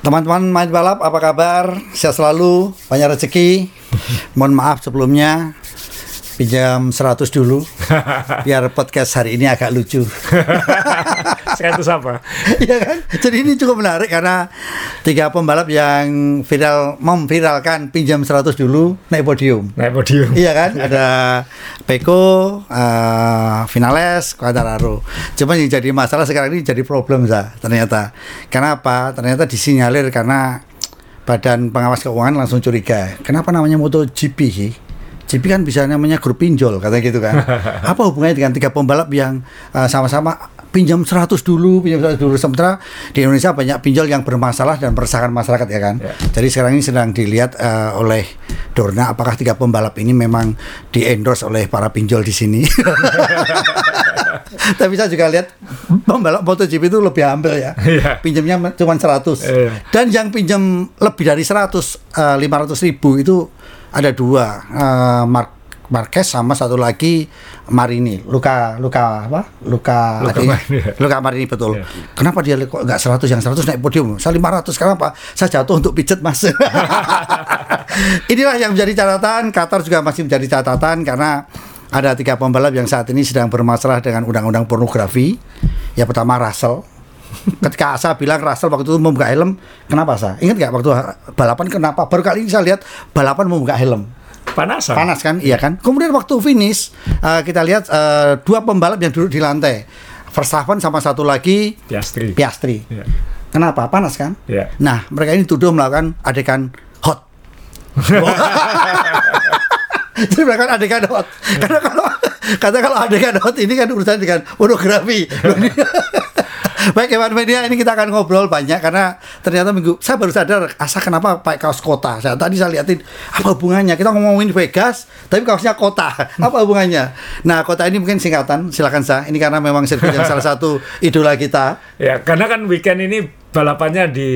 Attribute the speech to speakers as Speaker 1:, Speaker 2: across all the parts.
Speaker 1: Teman-teman main balap apa kabar? Sehat selalu, banyak rezeki. Mohon maaf sebelumnya pinjam 100 dulu biar podcast hari ini agak lucu.
Speaker 2: 100 apa?
Speaker 1: Iya kan? Jadi ini cukup menarik karena tiga pembalap yang viral memviralkan pinjam 100 dulu naik podium.
Speaker 2: Naik podium.
Speaker 1: Iya kan? Ada Peko, uh, Finales, Quartararo. Cuma yang jadi masalah sekarang ini jadi problem sa, ternyata. Karena apa? Ternyata disinyalir karena Badan Pengawas Keuangan langsung curiga. Kenapa namanya MotoGP sih? GP kan bisa namanya grup pinjol katanya gitu kan. Apa hubungannya dengan tiga pembalap yang uh, sama-sama pinjam 100 dulu, pinjam 100 dulu sementara di Indonesia banyak pinjol yang bermasalah dan meresahkan masyarakat ya kan.
Speaker 2: Ya.
Speaker 1: Jadi sekarang ini sedang dilihat uh, oleh Dorna apakah tiga pembalap ini memang di endorse oleh para pinjol di sini. Tapi saya juga lihat pembalap MotoGP itu lebih humble ya.
Speaker 2: Iya.
Speaker 1: Pinjamnya cuma 100.
Speaker 2: Iya.
Speaker 1: Dan yang pinjam lebih dari 100 eh, 500 ribu itu ada dua eh, Mark Marquez sama satu lagi Marini, Luka Luka apa? Luka
Speaker 2: Luka Marini, ya.
Speaker 1: Luka Marini betul.
Speaker 2: Iya.
Speaker 1: Kenapa dia kok nggak 100 yang 100 naik podium? Saya 500 kenapa? Saya jatuh untuk pijet Mas. Inilah yang menjadi catatan, Qatar juga masih menjadi catatan karena ada tiga pembalap yang saat ini sedang bermasalah dengan undang-undang pornografi. Yang pertama Russell. Ketika Asa bilang Russell waktu itu membuka helm, kenapa Asa? Ingat nggak waktu balapan kenapa? Baru kali ini saya lihat balapan membuka helm
Speaker 2: Panasan.
Speaker 1: panas kan? Iya kan? Kemudian waktu finish eh, kita lihat eh, dua pembalap yang duduk di lantai. Verstappen sama satu lagi
Speaker 2: Piastri.
Speaker 1: Piastri.
Speaker 2: Iya.
Speaker 1: kenapa? Panas kan?
Speaker 2: Iya.
Speaker 1: nah mereka ini tuduh melakukan adegan hot. Jadi mereka kan adegan hot. Karena kalau kata kalau adegan hot ini kan urusan dengan pornografi Baik Ewan Media ini kita akan ngobrol banyak karena ternyata minggu saya baru sadar asa kenapa pakai kaos kota. Saya tadi saya liatin apa hubungannya kita ngomongin Vegas tapi kaosnya kota. Apa hubungannya? Nah, kota ini mungkin singkatan silakan saya. Ini karena memang sirkuit yang salah satu idola kita.
Speaker 2: Ya, karena kan weekend ini balapannya di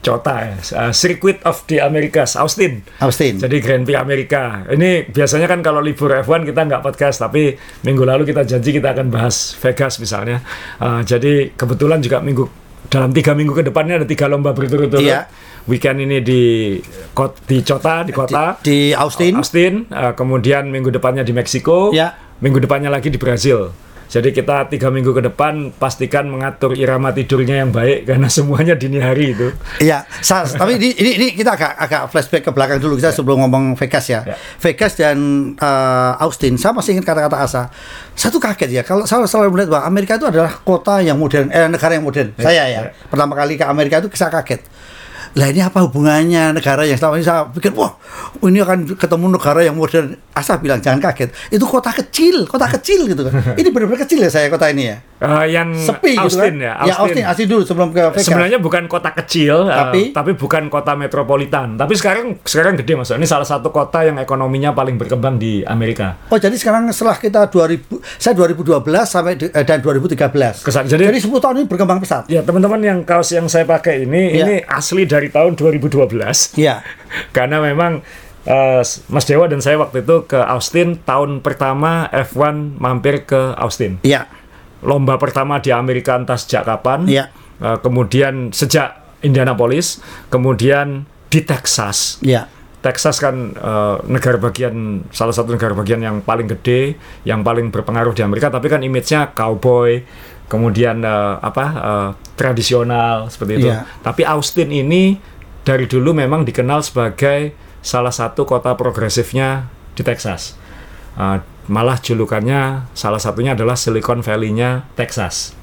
Speaker 2: Cota ya, uh, Circuit of the Americas, Austin.
Speaker 1: Austin.
Speaker 2: Jadi Grand Prix Amerika. Ini biasanya kan kalau libur F1 kita nggak podcast, tapi minggu lalu kita janji kita akan bahas Vegas misalnya. Uh, jadi kebetulan juga minggu dalam tiga minggu ke depannya ada tiga lomba berturut-turut.
Speaker 1: Iya.
Speaker 2: Weekend ini di kot di Cota di kota
Speaker 1: di Austin.
Speaker 2: Austin, uh, kemudian minggu depannya di Meksiko,
Speaker 1: Ya.
Speaker 2: minggu depannya lagi di Brazil. Jadi kita tiga minggu ke depan pastikan mengatur irama tidurnya yang baik karena semuanya dini hari itu.
Speaker 1: Iya, Sas, tapi ini, ini, ini kita agak agak flashback ke belakang dulu kita sebelum ngomong Vegas ya.
Speaker 2: Ya.
Speaker 1: Vegas dan eh, Austin, saya masih ingat kata-kata Asa. Satu kaget ya, kalau saya selalu melihat bahwa Amerika itu adalah kota yang modern, eh negara yang modern. Saya ya,
Speaker 2: ya.
Speaker 1: pertama kali ke Amerika itu saya kaget. Lah ini apa hubungannya negara yang selama ini saya pikir wah ini akan ketemu negara yang modern. Asa bilang jangan kaget, itu kota kecil, kota kecil gitu kan. Ini benar-benar kecil ya saya kota ini ya.
Speaker 2: Eh, yang
Speaker 1: Sepi
Speaker 2: Austin
Speaker 1: gitu kan.
Speaker 2: ya,
Speaker 1: Ya Austin, Austin dulu sebelum ke Vegas.
Speaker 2: Sebenarnya bukan kota kecil, eh,
Speaker 1: Tapi?
Speaker 2: tapi bukan kota metropolitan. Tapi sekarang sekarang gede mas. Ini salah satu kota yang ekonominya paling berkembang di Amerika.
Speaker 1: Oh jadi sekarang setelah kita 2000 saya 2012 sampai di- eh, dan 2013.
Speaker 2: Kesan-
Speaker 1: Jadi,
Speaker 2: jadi-
Speaker 1: 10 tahun ini berkembang pesat.
Speaker 2: Ya teman-teman yang kaos yang saya pakai ini
Speaker 1: Ya.
Speaker 2: ini asli dari tahun 2012.
Speaker 1: Iya.
Speaker 2: Karena memang eh, Mas Dewa dan saya waktu itu ke Austin tahun pertama F1 mampir ke Austin.
Speaker 1: Iya.
Speaker 2: Lomba pertama di Amerika entah sejak kapan.
Speaker 1: Iya.
Speaker 2: Eh, kemudian sejak Indianapolis, kemudian di Texas.
Speaker 1: Iya.
Speaker 2: Texas kan eh, negara bagian salah satu negara bagian yang paling gede, yang paling berpengaruh di Amerika, tapi kan image-nya cowboy, kemudian eh, apa eh, tradisional seperti itu.
Speaker 1: Iya.
Speaker 2: Tapi Austin ini dari dulu memang dikenal sebagai salah satu kota progresifnya di Texas. Eh, malah julukannya salah satunya adalah Silicon Valley-nya Texas.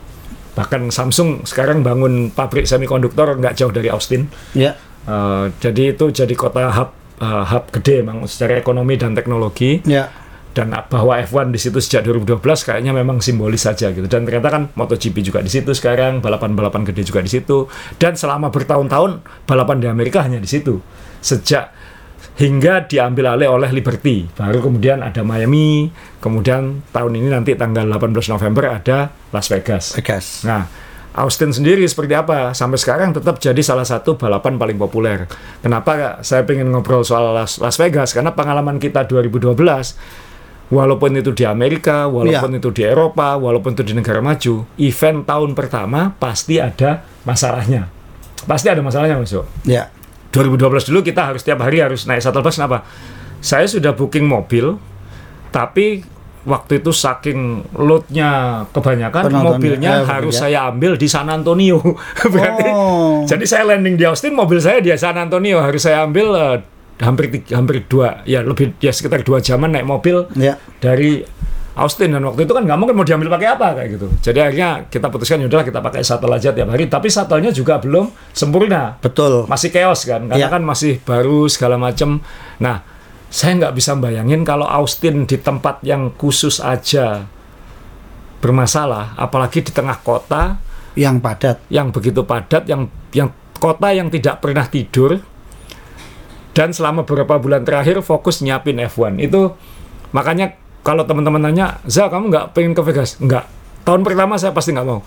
Speaker 2: Bahkan Samsung sekarang bangun pabrik semikonduktor nggak jauh dari Austin.
Speaker 1: Iya.
Speaker 2: Eh, jadi itu jadi kota hub eh, hub gede memang secara ekonomi dan teknologi
Speaker 1: Iya.
Speaker 2: Dan bahwa F1 di situ sejak 2012 kayaknya memang simbolis saja gitu dan ternyata kan MotoGP juga di situ sekarang balapan-balapan gede juga di situ dan selama bertahun-tahun balapan di Amerika hanya di situ sejak hingga diambil alih oleh Liberty baru kemudian ada Miami kemudian tahun ini nanti tanggal 18 November ada Las Vegas
Speaker 1: Vegas.
Speaker 2: Nah, Austin sendiri seperti apa? Sampai sekarang tetap jadi salah satu balapan paling populer. Kenapa saya pengen ngobrol soal Las, Las Vegas? Karena pengalaman kita 2012, walaupun itu di Amerika, walaupun itu di Eropa, walaupun itu di negara maju, event tahun pertama pasti ada masalahnya. pasti ada masalahnya Mas Jo.
Speaker 1: Ya.
Speaker 2: 2012 dulu kita harus tiap hari harus naik shuttle bus kenapa? Saya sudah booking mobil, tapi waktu itu saking loadnya kebanyakan
Speaker 1: Penontonnya,
Speaker 2: mobilnya
Speaker 1: eh,
Speaker 2: harus
Speaker 1: ya.
Speaker 2: saya ambil di San Antonio. Berarti
Speaker 1: Oh.
Speaker 2: jadi saya landing di Austin, mobil saya di San Antonio harus saya ambil eh, hampir tiga- hampir dua ya lebih ya sekitar dua jaman naik mobil
Speaker 1: Ya.
Speaker 2: dari Austin dan waktu itu kan nggak mungkin mau diambil pakai apa kayak gitu. Jadi akhirnya kita putuskan yaudahlah kita pakai shuttle aja tiap hari. Tapi shuttle-nya juga belum sempurna
Speaker 1: Betul.
Speaker 2: masih chaos kan karena
Speaker 1: Iya.
Speaker 2: kan masih baru segala macam nah saya nggak bisa bayangin kalau Austin di tempat yang khusus aja bermasalah apalagi di tengah kota
Speaker 1: Yang padat.
Speaker 2: yang begitu padat yang yang kota yang tidak pernah tidur dan selama beberapa bulan terakhir fokus nyiapin F1 itu makanya kalau teman-teman nanya Za kamu nggak pengen ke Vegas? Nggak. Tahun pertama saya pasti nggak mau.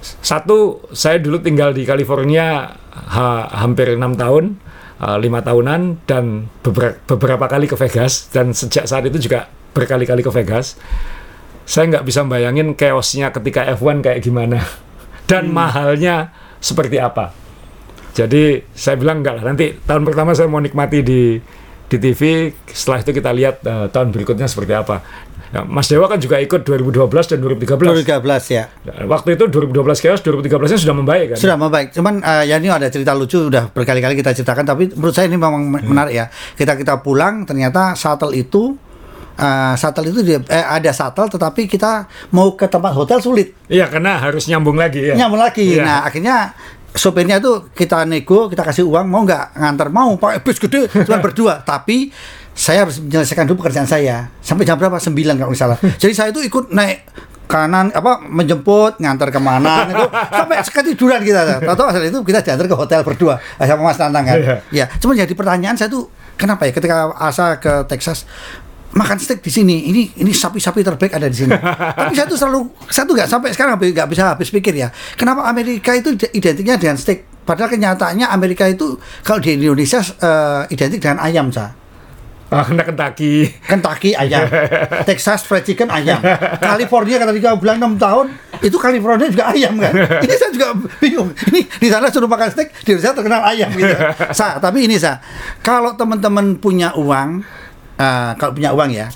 Speaker 2: Satu saya dulu tinggal di California ha- hampir enam tahun lima tahunan dan beberapa, beberapa kali ke Vegas dan sejak saat itu juga berkali-kali ke Vegas. Saya nggak bisa bayangin chaosnya ketika F1 kayak gimana. Dan mahalnya seperti apa. Jadi saya bilang enggak lah nanti tahun pertama saya mau nikmati di di TV, setelah itu kita lihat eh, tahun berikutnya seperti apa. Ya, Mas Dewa kan juga ikut 2012 dan 2013.
Speaker 1: 2013 ya.
Speaker 2: Nah, Waktu itu 2012 chaos, 2013-nya sudah membaik kan?
Speaker 1: Sudah membaik. Cuman eh, ya ini ada cerita lucu udah berkali-kali kita ceritakan tapi menurut saya ini memang me- menarik ya. Kita kita pulang ternyata shuttle itu eh, shuttle itu dia, eh, ada shuttle tetapi kita mau ke tempat hotel sulit.
Speaker 2: Iya, karena harus nyambung lagi ya.
Speaker 1: Nyambung lagi.
Speaker 2: Iya.
Speaker 1: Nah, akhirnya sopirnya itu kita nego, kita kasih uang mau nggak nganter mau pakai bis gede cuma berdua. Tapi saya harus menyelesaikan dulu pekerjaan saya sampai jam berapa? 9 kalau nggak salah. Jadi saya itu ikut naik kanan apa menjemput ngantar ke mana itu sampai ketiduran kita tahu asal itu kita diantar ke hotel berdua sama Mas Nantang kan
Speaker 2: Iya.
Speaker 1: ya cuman jadi pertanyaan saya tuh kenapa ya ketika asa ke Texas makan steak di sini ini ini sapi-sapi terbaik ada di sini tapi saya tuh selalu saya tuh nggak sampai sekarang nggak bisa habis pikir ya kenapa Amerika itu ide- identiknya dengan steak padahal kenyataannya Amerika itu kalau di Indonesia eh, identik dengan ayam sa
Speaker 2: Ah, kena Kentucky.
Speaker 1: Kentucky ayam, Texas fried chicken ayam, California kata dia bilang 6 tahun itu California juga ayam kan. Ini saya juga bingung. Ini di sana suruh makan steak, di Indonesia terkenal ayam gitu. Sa, tapi ini sa, kalau teman-teman punya uang, eh, kalau punya uang ya,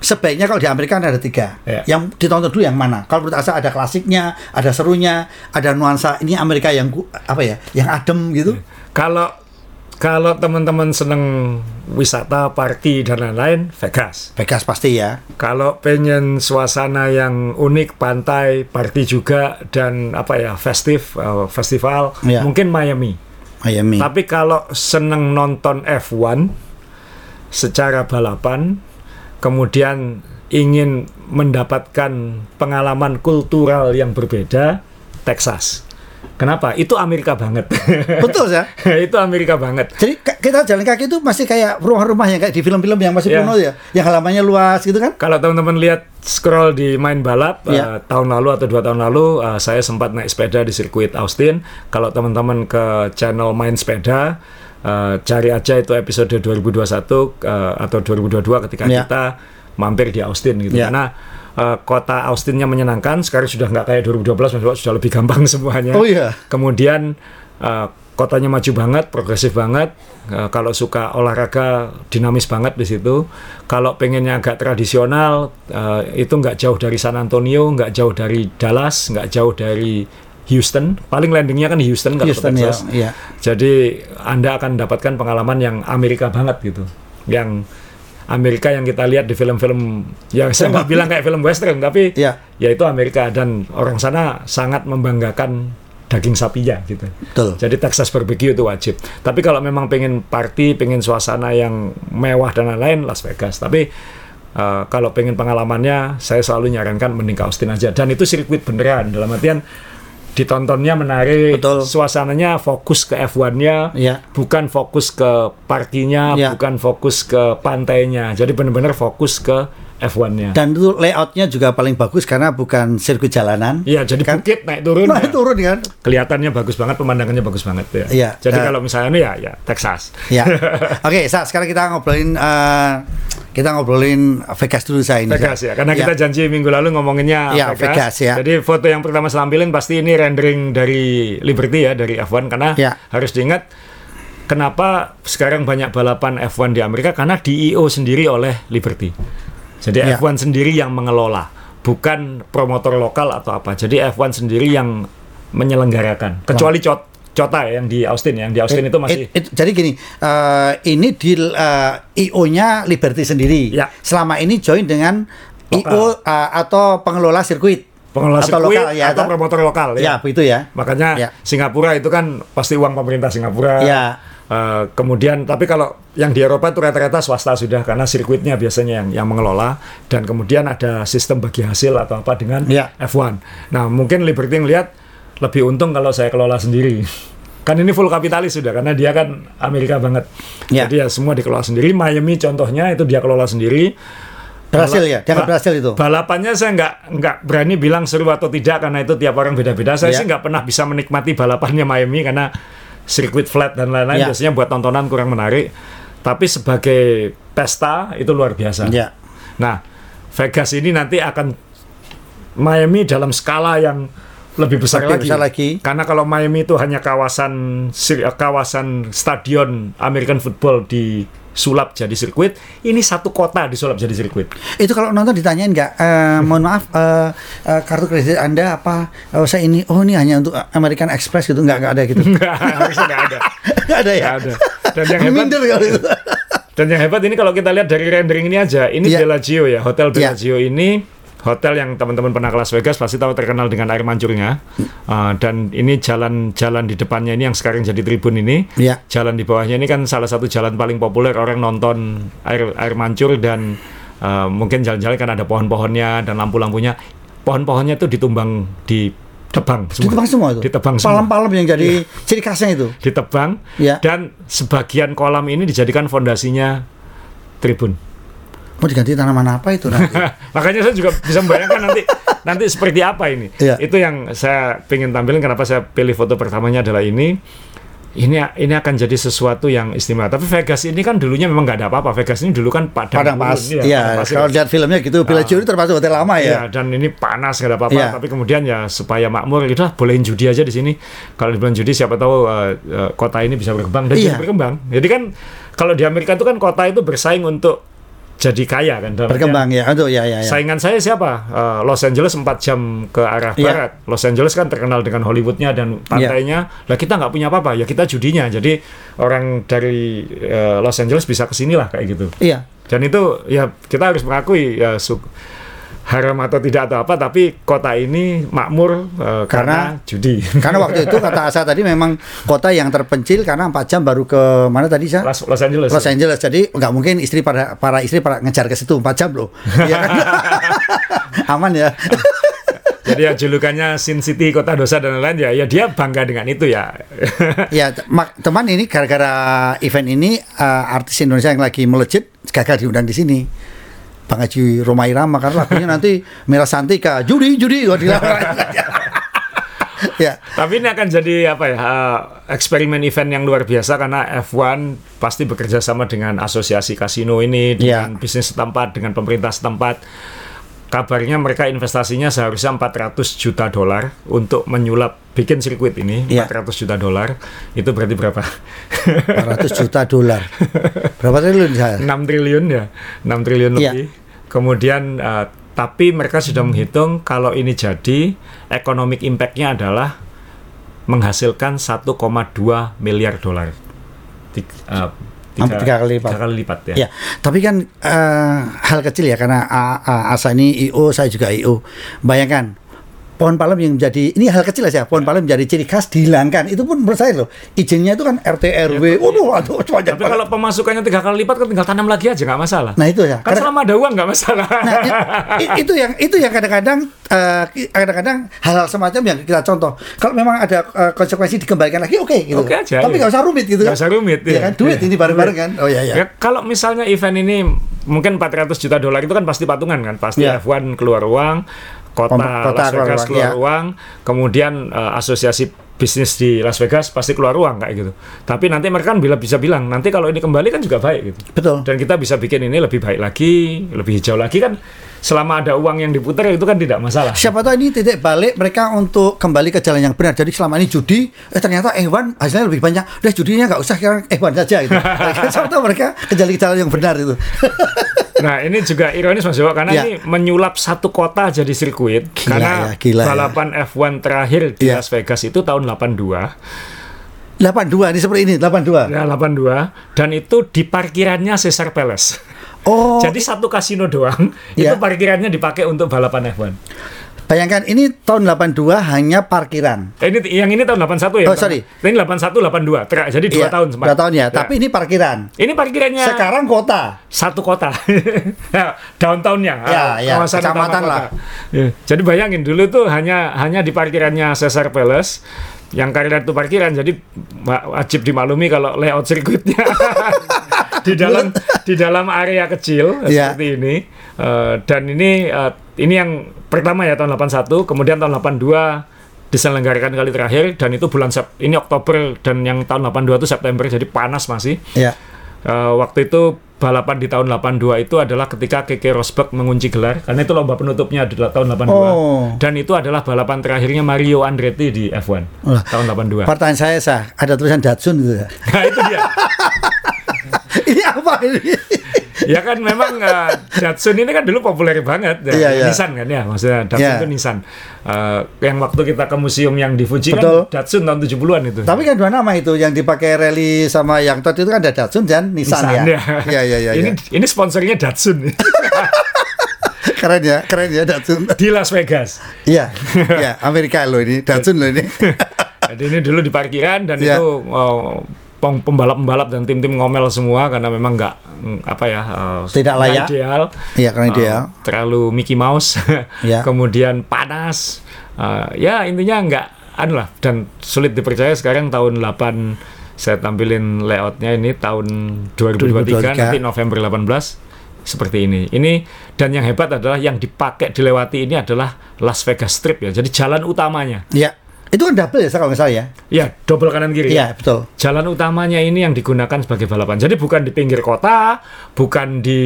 Speaker 1: sebaiknya kalau di Amerika kan ada tiga.
Speaker 2: Ya.
Speaker 1: Yang ditonton dulu yang mana? Kalau menurut Asa ada klasiknya, ada serunya, ada nuansa ini Amerika yang apa ya, yang adem gitu.
Speaker 2: Kalau kalau teman-teman seneng wisata, party dan lain-lain, Vegas.
Speaker 1: Vegas pasti ya.
Speaker 2: Kalau pengen suasana yang unik, pantai, party juga dan apa ya, festif, eh, festival,
Speaker 1: Iya.
Speaker 2: mungkin Miami.
Speaker 1: Miami.
Speaker 2: Tapi kalau seneng nonton F1 secara balapan, kemudian ingin mendapatkan pengalaman kultural yang berbeda, Texas. Kenapa? Itu Amerika banget.
Speaker 1: Betul ya.
Speaker 2: itu Amerika banget.
Speaker 1: Jadi kita jalan kaki itu masih kayak rumah-rumah yang kayak di film-film yang masih kuno ya, yang halamannya luas gitu kan?
Speaker 2: Kalau teman-teman lihat scroll di main balap
Speaker 1: Iya.
Speaker 2: eh, tahun lalu atau dua tahun lalu, eh, saya sempat naik sepeda di sirkuit Austin. Kalau teman-teman ke channel main sepeda, eh, cari aja itu episode 2021 eh, atau 2022 ketika
Speaker 1: Iya.
Speaker 2: kita mampir di Austin gitu.
Speaker 1: Iya.
Speaker 2: Karena eh, kota Austinnya menyenangkan. Sekarang sudah nggak kayak 2012, maksudnya sudah lebih gampang semuanya.
Speaker 1: Oh iya.
Speaker 2: Kemudian eh, kotanya maju banget, progresif banget. Eh, kalau suka olahraga dinamis banget di situ. Kalau pengennya agak tradisional, eh, itu nggak jauh dari San Antonio, nggak jauh dari Dallas, nggak jauh dari Houston. Paling landingnya kan di Houston kalau
Speaker 1: Houston ya, iya.
Speaker 2: Jadi Anda akan mendapatkan pengalaman yang Amerika banget gitu. Yang Amerika yang kita lihat di film-film yang saya nggak bilang kayak film western tapi
Speaker 1: Iya.
Speaker 2: ya itu Amerika dan orang sana sangat membanggakan daging sapinya gitu.
Speaker 1: Betul.
Speaker 2: Jadi Texas barbecue itu wajib. Tapi kalau memang pengen party, pengen suasana yang mewah dan lain-lain Las Vegas. Tapi eh, kalau pengen pengalamannya, saya selalu nyarankan mending ke Austin aja. Dan itu sirkuit beneran dalam artian ditontonnya menarik,
Speaker 1: Betul.
Speaker 2: suasananya fokus ke F1-nya,
Speaker 1: Iya.
Speaker 2: bukan fokus ke partinya,
Speaker 1: Iya.
Speaker 2: bukan fokus ke pantainya. Jadi benar-benar fokus ke F1-nya.
Speaker 1: Dan itu layoutnya juga paling bagus karena bukan sirkuit jalanan.
Speaker 2: Iya, jadi
Speaker 1: Kan-
Speaker 2: bukit naik turun.
Speaker 1: Nah,
Speaker 2: ya.
Speaker 1: turun kan.
Speaker 2: Kelihatannya bagus banget, pemandangannya bagus banget ya.
Speaker 1: Iya,
Speaker 2: Jadi
Speaker 1: eh,
Speaker 2: kalau misalnya ini ya ya Texas.
Speaker 1: Ya. Oke, Sa, sekarang kita ngobrolin eh, kita ngobrolin Vegas dulu saya ini.
Speaker 2: Vegas ya, karena kita janji minggu lalu ngomonginnya
Speaker 1: Ya,
Speaker 2: Vegas.
Speaker 1: Vegas, ya.
Speaker 2: Jadi foto yang pertama saya tampilin pasti ini rendering dari Liberty ya, dari F1 karena
Speaker 1: Ya.
Speaker 2: harus diingat kenapa sekarang banyak balapan F1 di Amerika karena di IO sendiri oleh Liberty. Jadi
Speaker 1: Ya.
Speaker 2: F1 sendiri yang mengelola, bukan promotor lokal atau apa. Jadi F1 sendiri yang menyelenggarakan. Kecuali Cot Cota ya, yang di Austin ya. yang di Austin itu masih
Speaker 1: It- it- jadi gini, eh, ini di eh, IO-nya Liberty sendiri.
Speaker 2: Ya.
Speaker 1: Selama ini join dengan IO eh, atau pengelola sirkuit.
Speaker 2: pengelola
Speaker 1: atau
Speaker 2: sirkuit
Speaker 1: lokal ya.
Speaker 2: atau promotor lokal
Speaker 1: Ya, begitu ya.
Speaker 2: Makanya
Speaker 1: Ya.
Speaker 2: Singapura itu kan pasti uang pemerintah Singapura.
Speaker 1: Ya.
Speaker 2: Eh, kemudian tapi kalau yang di Eropa itu rata-rata swasta sudah karena sirkuitnya biasanya yang yang mengelola dan kemudian ada sistem bagi hasil atau apa dengan
Speaker 1: Ya.
Speaker 2: F1. Nah, mungkin Liberty ngelihat lebih untung kalau saya kelola sendiri. Kan ini full kapitalis sudah karena dia kan Amerika banget.
Speaker 1: Ya.
Speaker 2: Jadi ya semua dikelola sendiri. Miami contohnya itu dia kelola sendiri.
Speaker 1: Berhasil ya,
Speaker 2: ba-
Speaker 1: berhasil itu.
Speaker 2: Balapannya saya nggak nggak berani bilang seru atau tidak karena itu tiap orang beda-beda. Saya
Speaker 1: Ya.
Speaker 2: sih nggak pernah bisa menikmati balapannya Miami karena sirkuit flat dan lain-lain
Speaker 1: Ya.
Speaker 2: biasanya buat tontonan kurang menarik. Tapi sebagai pesta itu luar biasa.
Speaker 1: Ya.
Speaker 2: Nah, Vegas ini nanti akan Miami dalam skala yang lebih besar,
Speaker 1: Lebih
Speaker 2: lagi.
Speaker 1: besar lagi.
Speaker 2: Karena kalau Miami itu hanya kawasan kawasan stadion American football disulap jadi sirkuit, ini satu kota disulap jadi sirkuit.
Speaker 1: Itu kalau nonton ditanyain nggak, eh, mohon maaf, eh, eh, kartu kredit Anda apa? Oh, saya ini, oh ini hanya untuk American Express gitu, nggak nggak ada gitu.
Speaker 2: Nggak ada.
Speaker 1: Nggak ada ya.
Speaker 2: Ada. Dan yang hebat, dan yang hebat ini kalau kita lihat dari rendering ini aja, ini
Speaker 1: Iya.
Speaker 2: Bellagio ya, hotel
Speaker 1: Iya.
Speaker 2: Bellagio ini hotel yang teman-teman pernah ke Las Vegas pasti tahu terkenal dengan air mancurnya. Uh, dan ini jalan-jalan di depannya ini yang sekarang jadi tribun ini.
Speaker 1: Iya.
Speaker 2: Jalan di bawahnya ini kan salah satu jalan paling populer orang nonton air air mancur dan uh, mungkin jalan-jalan kan ada pohon-pohonnya dan lampu-lampunya. Pohon-pohonnya itu ditumbang di tebang semua.
Speaker 1: Ditebang semua itu.
Speaker 2: Ditebang semua.
Speaker 1: Palem-palem yang jadi ciri khasnya itu.
Speaker 2: ditebang
Speaker 1: Ya.
Speaker 2: dan sebagian kolam ini dijadikan fondasinya tribun.
Speaker 1: Mau diganti tanaman apa itu nanti?
Speaker 2: Makanya saya juga bisa membayangkan nanti nanti seperti apa ini.
Speaker 1: Iya.
Speaker 2: Itu yang saya ingin tampilkan kenapa saya pilih foto pertamanya adalah ini. Ini ini akan jadi sesuatu yang istimewa. Tapi Vegas ini kan dulunya memang nggak ada apa-apa. Vegas ini dulu kan padang,
Speaker 1: Padang pas.
Speaker 2: iya,
Speaker 1: Iya,
Speaker 2: padang pasir.
Speaker 1: kalau lihat filmnya gitu, Bellagio itu termasuk hotel lama
Speaker 2: Iya,
Speaker 1: ya.
Speaker 2: dan ini panas gak ada apa-apa.
Speaker 1: Iya.
Speaker 2: Tapi kemudian ya supaya makmur, itu bolehin judi aja di sini. Kalau di bulan judi, siapa tahu uh, uh, kota ini bisa berkembang dan
Speaker 1: Iya.
Speaker 2: jadi berkembang. Jadi kan kalau di Amerika itu kan kota itu bersaing untuk jadi kaya kan. Dalam
Speaker 1: Berkembang ya. Aduh ya ya ya.
Speaker 2: Saingan saya siapa? Eh, Los Angeles 4 jam ke arah
Speaker 1: Iya.
Speaker 2: barat. Los Angeles kan terkenal dengan Hollywoodnya dan pantainya. Lah kita nggak punya apa-apa, ya kita judinya. Jadi orang dari eh, Los Angeles bisa ke sini lah kayak gitu.
Speaker 1: Iya.
Speaker 2: Dan itu ya kita harus mengakui ya su- haram atau tidak atau apa, tapi kota ini makmur eh, karena,
Speaker 1: Karena-
Speaker 2: judi.
Speaker 1: Karena waktu itu kata Asa tadi memang kota yang terpencil karena 4 jam baru ke mana tadi Sa?
Speaker 2: Los, Los Angeles.
Speaker 1: Los Angeles. Jadi nggak mungkin istri para para istri para ngejar ke situ 4 jam loh. Iya kan? Aman ya.
Speaker 2: Jadi ya julukannya Sin City, kota dosa dan lain-lain ya, ya dia bangga dengan itu ya.
Speaker 1: ya, teman ini gara-gara event ini eh, artis Indonesia yang lagi melejit gagal diundang di sini. Bang Haji Roma Irama karena lagunya nanti Mira Santika, judi judi wah dilarang. ya.
Speaker 2: Tapi ini akan jadi apa ya eh, eksperimen event yang luar biasa karena F1 pasti bekerja sama dengan asosiasi kasino ini dengan
Speaker 1: Ya.
Speaker 2: bisnis setempat dengan pemerintah setempat. Kabarnya mereka investasinya seharusnya 400 juta dolar untuk menyulap bikin sirkuit ini
Speaker 1: Ya.
Speaker 2: 400 juta dolar itu berarti berapa?
Speaker 1: 400 juta dolar. Berapa triliun saya?
Speaker 2: 6 triliun ya 6 triliun
Speaker 1: Iya.
Speaker 2: lebih kemudian eh, tapi mereka sudah menghitung kalau ini jadi economic impact-nya adalah menghasilkan 1,2 miliar dolar Tik- eh,
Speaker 1: Hampir tiga kali lipat.
Speaker 2: tiga kali lipat ya,
Speaker 1: Ya, tapi kan eh, hal kecil ya karena A- A- Asa ini IO, saya juga IO. Bayangkan pohon palem yang menjadi ini hal kecil aja pohon palem menjadi ciri khas dihilangkan itu pun menurut saya loh izinnya itu kan RT RW waduh waduh banyak
Speaker 2: tapi
Speaker 1: banget.
Speaker 2: kalau pemasukannya tiga kali lipat kan tinggal tanam lagi aja nggak masalah
Speaker 1: nah itu ya
Speaker 2: kan
Speaker 1: Karena-
Speaker 2: selama ada uang nggak masalah
Speaker 1: Nah, itu yang itu yang kadang-kadang eh, ki- kadang-kadang hal-hal semacam yang kita contoh. Kalau memang ada eh, konsekuensi dikembalikan lagi, oke gitu.
Speaker 2: Oke aja,
Speaker 1: Tapi
Speaker 2: iya.
Speaker 1: nggak usah rumit gitu.
Speaker 2: Nggak usah rumit,
Speaker 1: Iya
Speaker 2: iya.
Speaker 1: kan? Duit
Speaker 2: Iya.
Speaker 1: ini bareng-bareng kan. Oh iya iya.
Speaker 2: Ya, kalau misalnya event ini mungkin 400 juta dolar itu kan pasti patungan kan, pasti
Speaker 1: Iya.
Speaker 2: F1 keluar uang, kota,
Speaker 1: kota
Speaker 2: Las
Speaker 1: keluar
Speaker 2: Vegas
Speaker 1: uang,
Speaker 2: keluar
Speaker 1: iya.
Speaker 2: uang, kemudian eh, asosiasi bisnis di Las Vegas pasti keluar uang kayak gitu. Tapi nanti mereka kan bila bisa bilang nanti kalau ini kembali kan juga baik gitu.
Speaker 1: Betul.
Speaker 2: Dan kita bisa bikin ini lebih baik lagi, lebih hijau lagi kan. Selama ada uang yang diputar itu kan tidak masalah.
Speaker 1: Siapa tahu ini titik balik mereka untuk kembali ke jalan yang benar. Jadi selama ini judi, eh ternyata Ewan hasilnya lebih banyak. Udah judinya nggak usah sekarang Ewan saja gitu. Siapa tahu mereka kembali ke jalan yang benar itu.
Speaker 2: Nah ini juga ironis Mas Dewa karena
Speaker 1: Ya.
Speaker 2: ini menyulap satu kota jadi sirkuit
Speaker 1: Gila
Speaker 2: karena
Speaker 1: ya, gila ya.
Speaker 2: balapan F1 terakhir di
Speaker 1: Ya.
Speaker 2: Las Vegas itu tahun 82
Speaker 1: 82 ini seperti ini 82.
Speaker 2: ya 82 dan itu di parkirannya Caesar Palace.
Speaker 1: Oh,
Speaker 2: Jadi satu kasino doang
Speaker 1: Ya.
Speaker 2: itu parkirannya dipakai untuk balapan F1.
Speaker 1: bayangkan ini tahun 82 hanya parkiran.
Speaker 2: Eh, ini yang ini tahun 81 ya.
Speaker 1: Oh, sorry.
Speaker 2: Ini 81 82. Ter- jadi dua
Speaker 1: Iya,
Speaker 2: tahun sempat.
Speaker 1: Dua tahun ya, tapi ini parkiran.
Speaker 2: ini parkirannya
Speaker 1: Sekarang kota.
Speaker 2: satu kota Ya, downtownnya
Speaker 1: Ya, ya,
Speaker 2: kawasan
Speaker 1: kecamatan lah.
Speaker 2: Ya, jadi bayangin dulu tuh hanya hanya di parkirannya Caesar Palace yang karena itu parkiran jadi wa- wajib dimaklumi kalau layout sirkuitnya di dalam di dalam area kecil
Speaker 1: Ya.
Speaker 2: seperti ini Eh, dan ini eh, ini yang pertama ya tahun 81 kemudian tahun 82 diselenggarakan kali terakhir dan itu bulan Sep ini Oktober dan yang tahun 82 itu September jadi panas masih
Speaker 1: Ya.
Speaker 2: Eh, waktu itu balapan di tahun 82 itu adalah ketika Keke Rosberg mengunci gelar karena itu lomba penutupnya adalah tahun 82
Speaker 1: Oh.
Speaker 2: dan itu adalah balapan terakhirnya Mario Andretti di F1
Speaker 1: Wah.
Speaker 2: tahun 82
Speaker 1: Pertanyaan saya sah, ada tulisan Datsun gitu ya.
Speaker 2: nah itu dia
Speaker 1: ini apa ini?
Speaker 2: ya kan memang eh, Datsun ini kan dulu populer banget ya.
Speaker 1: Iya, iya.
Speaker 2: Nissan kan ya maksudnya Datsun
Speaker 1: Iya.
Speaker 2: itu Nissan Eh, yang waktu kita ke museum yang di Fuji
Speaker 1: Betul.
Speaker 2: kan Datsun tahun 70-an itu
Speaker 1: Tapi kan dua nama itu yang dipakai rally sama yang tadi itu kan ada Datsun dan Nissan, ya. Iya iya iya.
Speaker 2: ini
Speaker 1: iya.
Speaker 2: ini sponsornya Datsun
Speaker 1: Keren ya, keren ya Datsun.
Speaker 2: di Las Vegas
Speaker 1: Iya, iya Amerika loh ini, Datsun loh ini.
Speaker 2: Jadi ini dulu di parkiran dan
Speaker 1: Iya.
Speaker 2: itu oh, pembalap-pembalap dan tim-tim ngomel semua karena memang nggak mm, apa ya eh,
Speaker 1: Tidak layak.
Speaker 2: ideal. Eh,
Speaker 1: ideal.
Speaker 2: terlalu Mickey Mouse.
Speaker 1: Iya.
Speaker 2: Kemudian panas. Eh, ya intinya nggak anu lah dan sulit dipercaya sekarang tahun 8 saya tampilin layoutnya ini tahun 2023,
Speaker 1: 2023.
Speaker 2: nanti November 18 seperti ini. Ini dan yang hebat adalah yang dipakai dilewati ini adalah Las Vegas Strip ya. Jadi jalan utamanya.
Speaker 1: Iya. Itu kan double ya kalau nggak salah ya.
Speaker 2: Ya, double kanan kiri.
Speaker 1: Iya, betul.
Speaker 2: Jalan utamanya ini yang digunakan sebagai balapan. Jadi bukan di pinggir kota, bukan di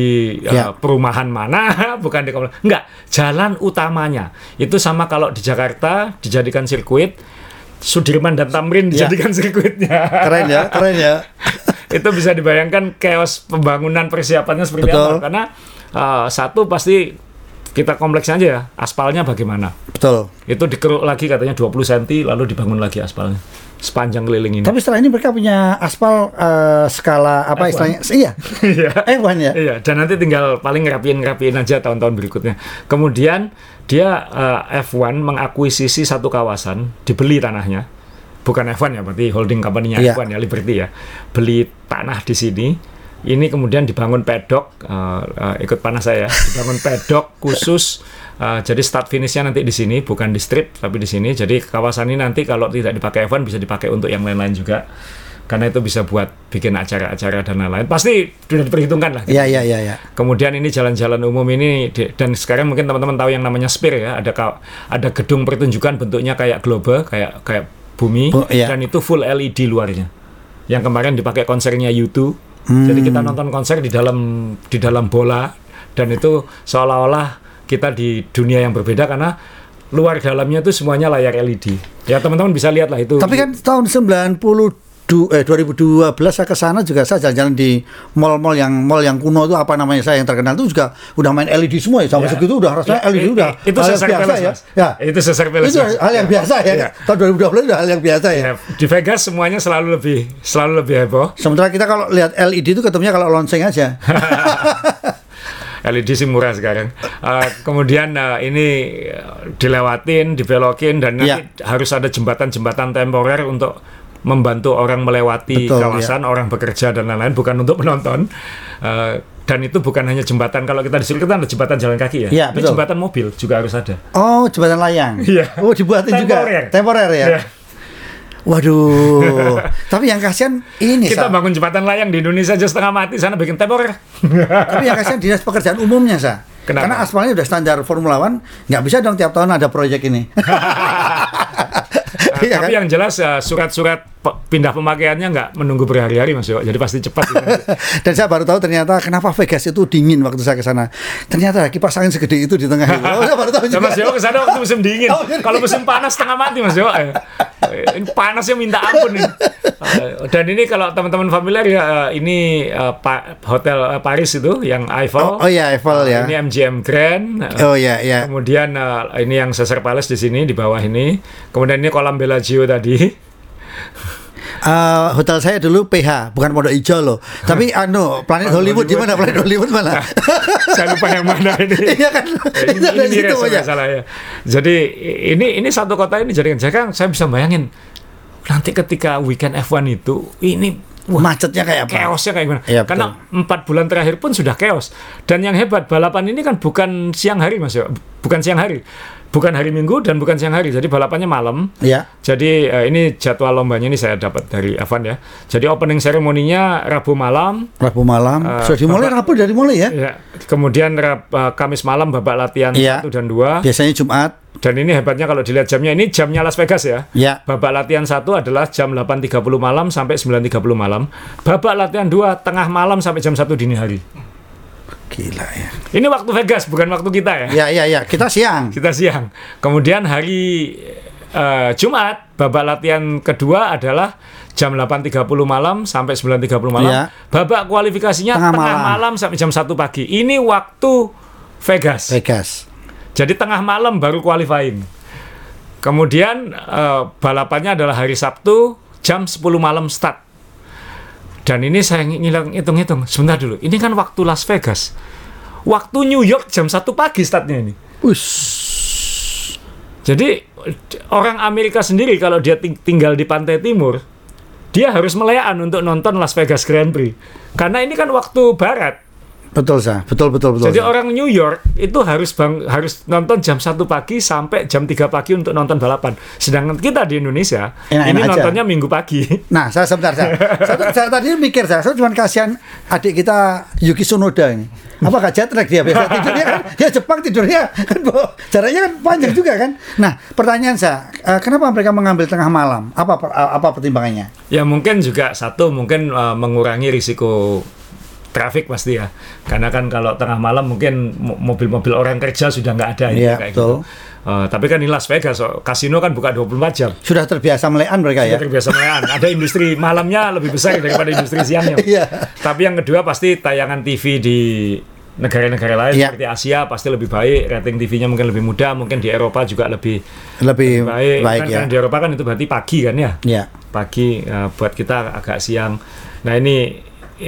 Speaker 2: uh,
Speaker 1: Ya.
Speaker 2: perumahan mana, bukan di. Enggak, jalan utamanya. Itu sama kalau di Jakarta dijadikan sirkuit, Sudirman dan Tamrin
Speaker 1: Ya.
Speaker 2: dijadikan sirkuitnya.
Speaker 1: Keren ya, keren ya.
Speaker 2: itu bisa dibayangkan chaos pembangunan persiapannya seperti
Speaker 1: Betul.
Speaker 2: apa. Karena uh, satu pasti kita kompleks aja ya, aspalnya bagaimana.
Speaker 1: Betul.
Speaker 2: Itu dikeruk lagi katanya 20 cm lalu dibangun lagi aspalnya. Sepanjang keliling ini.
Speaker 1: Tapi setelah ini mereka punya aspal eh, skala apa
Speaker 2: F1.
Speaker 1: istilahnya? Iya.
Speaker 2: Iya.
Speaker 1: F1 ya.
Speaker 2: Iya, dan nanti tinggal paling ngerapiin-ngerapiin aja tahun-tahun berikutnya. Kemudian dia eh, F1 mengakuisisi satu kawasan, dibeli tanahnya. Bukan F1 ya, berarti holding company-nya
Speaker 1: Iya.
Speaker 2: F1 ya, Liberty ya. Beli tanah di sini. Ini kemudian dibangun pedok, eh, eh, ikut panas saya, dibangun pedok khusus. eh, jadi start finishnya nanti di sini, bukan di strip, tapi di sini. Jadi kawasan ini nanti kalau tidak dipakai F1 bisa dipakai untuk yang lain-lain juga. Karena itu bisa buat bikin acara-acara dan lain-lain. Pasti sudah diperhitungkan lah.
Speaker 1: Iya, iya, iya, iya.
Speaker 2: Kemudian ini jalan-jalan umum ini di- dan sekarang mungkin teman-teman tahu yang namanya Sphere ya, ada ada gedung pertunjukan bentuknya kayak globe, kayak kayak bumi
Speaker 1: Bu- iya.
Speaker 2: dan itu full LED luarnya. Yang kemarin dipakai konsernya U2.
Speaker 1: Hmm.
Speaker 2: Jadi kita nonton konser di dalam di dalam bola dan itu seolah-olah kita di dunia yang berbeda karena luar dalamnya itu semuanya layar LED. Ya teman-teman bisa lihat lah itu.
Speaker 1: Tapi kan tahun 90 du, eh 2012 saya ke sana juga saya jalan-jalan di mall-mall yang mall yang kuno itu apa namanya saya yang terkenal itu juga udah main LED semua ya sampai
Speaker 2: Ya.
Speaker 1: segitu udah rasanya
Speaker 2: Ya,
Speaker 1: LED
Speaker 2: i-
Speaker 1: udah
Speaker 2: itu
Speaker 1: hal yang biasa ya. Ya.
Speaker 2: Itu Caesar Palace,
Speaker 1: Itu hal yang biasa ya.
Speaker 2: Ya.
Speaker 1: Tahun 2012 itu hal yang biasa ya.
Speaker 2: Ya, di Vegas semuanya selalu lebih selalu lebih heboh.
Speaker 1: Sementara kita kalau lihat LED itu ketemunya kalau lonceng aja.
Speaker 2: LED sih murah sekarang. Eh, kemudian eh, ini eh, dilewatin, dibelokin dan nanti
Speaker 1: Iya.
Speaker 2: harus ada jembatan-jembatan temporer untuk membantu orang melewati
Speaker 1: Betul,
Speaker 2: kawasan, orang bekerja dan lain-lain, bukan untuk penonton. Eh, dan itu bukan hanya jembatan kalau kita di sirkuit kan ada jembatan jalan kaki ya.
Speaker 1: Iya,
Speaker 2: Ini
Speaker 1: betul.
Speaker 2: jembatan mobil juga harus ada.
Speaker 1: Oh, jembatan layang.
Speaker 2: Iya.
Speaker 1: Oh, dibuatin
Speaker 2: Temporer.
Speaker 1: juga. Temporer ya.
Speaker 2: Iya.
Speaker 1: Waduh. Tapi yang kasihan ini
Speaker 2: Kita
Speaker 1: Sa.
Speaker 2: bangun jembatan layang di Indonesia aja setengah mati, sana bikin temor.
Speaker 1: Tapi yang kasihan dinas pekerjaan umumnya sa.
Speaker 2: Kenapa?
Speaker 1: Karena aspalnya udah standar Formula One, nggak bisa dong tiap tahun ada proyek ini. Iya
Speaker 2: tapi
Speaker 1: kan?
Speaker 2: yang jelas uh, surat-surat pindah pemakaiannya nggak menunggu berhari-hari Mas Yo. Jadi pasti cepat. gitu.
Speaker 1: Dan saya baru tahu ternyata kenapa Vegas itu dingin waktu saya ke sana. Ternyata kipas angin segede itu di tengah itu. Oh, saya baru tahu
Speaker 2: Ya,
Speaker 1: juga.
Speaker 2: Mas Yo ke sana waktu musim dingin.
Speaker 1: Oh,
Speaker 2: Kalau musim panas setengah mati Mas Yo. Panasnya minta ampun ini. Eh, Dan ini kalau teman-teman familiar ya eh, ini Pa- hotel Paris itu yang Eiffel.
Speaker 1: Oh, oh iya, Eiffel ya.
Speaker 2: Ini MGM Grand.
Speaker 1: Oh iya, iya.
Speaker 2: Kemudian ini yang Caesar Palace di sini di bawah ini. Kemudian ini kolam Bellagio tadi.
Speaker 1: Eh, hotel saya dulu PH, bukan Pondok Hijau loh. Tapi anu, Planet Hollywood di mana? Planet Hollywood mana?
Speaker 2: Saya lupa yang mana ini.
Speaker 1: Iya kan?
Speaker 2: ini, ini
Speaker 1: situ aja.
Speaker 2: nggak salah ya. Jadi ini ini satu kota ini jadi kan saya bisa bayangin nanti ketika weekend F1 itu ini wah,
Speaker 1: Macetnya kayak apa?
Speaker 2: chaosnya kayak gimana?
Speaker 1: Iya,
Speaker 2: Karena empat bulan terakhir pun sudah chaos. Dan yang hebat balapan ini kan bukan siang hari mas ya, bukan siang hari, bukan hari Minggu dan bukan siang hari. Jadi balapannya malam.
Speaker 1: Ya.
Speaker 2: Jadi eh, ini jadwal lombanya ini saya dapat dari Avan ya. Jadi opening seremoninya Rabu malam,
Speaker 1: Rabu malam.
Speaker 2: Eh,
Speaker 1: Sudah dimulai Rabu dari mulai ya.
Speaker 2: Ya, kemudian Rab- eh, Kamis malam babak latihan
Speaker 1: Iya.
Speaker 2: 1 dan 2.
Speaker 1: Biasanya Jumat.
Speaker 2: Dan ini hebatnya kalau dilihat jamnya ini jamnya Las Vegas ya.
Speaker 1: Ya.
Speaker 2: Babak latihan 1 adalah jam 8.30 malam sampai 9.30 malam. Babak latihan 2 tengah malam sampai jam 1 dini hari.
Speaker 1: Gila ya.
Speaker 2: Ini waktu Vegas bukan waktu kita ya.
Speaker 1: Ya, ya, ya. Kita siang.
Speaker 2: Kita siang. Kemudian hari eh, Jumat babak latihan kedua adalah jam 8.30 malam sampai 9.30 malam.
Speaker 1: Iya.
Speaker 2: Babak kualifikasinya
Speaker 1: Tengah
Speaker 2: tengah,
Speaker 1: malam.
Speaker 2: malam sampai jam 1 pagi. Ini waktu Vegas.
Speaker 1: Vegas.
Speaker 2: Jadi tengah malam baru qualifying. Kemudian eh, balapannya adalah hari Sabtu jam 10 malam start. Dan ini saya ngilang hitung-hitung. Sebentar dulu. Ini kan waktu Las Vegas. Waktu New York jam 1 pagi startnya ini.
Speaker 1: Us.
Speaker 2: Jadi orang Amerika sendiri kalau dia ting- tinggal di pantai timur, dia harus melayaan untuk nonton Las Vegas Grand Prix. Karena ini kan waktu barat.
Speaker 1: Betul, Sa. Betul, betul, betul.
Speaker 2: Jadi
Speaker 1: Sa.
Speaker 2: orang New York itu harus bang, harus nonton jam 1 pagi sampai jam 3 pagi untuk nonton balapan. Sedangkan kita di Indonesia
Speaker 1: Enak-enak
Speaker 2: ini
Speaker 1: aja.
Speaker 2: nontonnya minggu pagi.
Speaker 1: Nah, saya sebentar, saya, saya, saya tadi mikir, saya, saya cuma kasihan adik kita Yuki Tsunoda ini. Apa gak jet lag dia biasa tidurnya kan? Dia Jepang tidurnya kan, jaraknya kan panjang juga kan? Nah, pertanyaan saya, eh, kenapa mereka mengambil tengah malam? Apa per- apa pertimbangannya?
Speaker 2: Ya mungkin juga satu mungkin uh, mengurangi risiko traffic pasti ya. Karena kan kalau tengah malam mungkin mo- mobil-mobil orang kerja sudah nggak ada
Speaker 1: Iya,
Speaker 2: kayak
Speaker 1: betul.
Speaker 2: gitu. Uh, tapi kan ini Las Vegas, so, kasino kan buka 24 jam.
Speaker 1: Sudah terbiasa melean mereka ya?
Speaker 2: Sudah terbiasa melayan. Ada industri malamnya lebih besar daripada industri siangnya.
Speaker 1: Iya.
Speaker 2: Tapi yang kedua pasti tayangan TV di negara-negara lain
Speaker 1: Iya.
Speaker 2: seperti Asia pasti lebih baik, rating TV-nya mungkin lebih mudah, mungkin di Eropa juga lebih
Speaker 1: Lebih
Speaker 2: baik.
Speaker 1: baik,
Speaker 2: kan,
Speaker 1: ya.
Speaker 2: kan di Eropa kan itu berarti pagi kan ya?
Speaker 1: Ya.
Speaker 2: Pagi eh, buat kita agak siang. Nah ini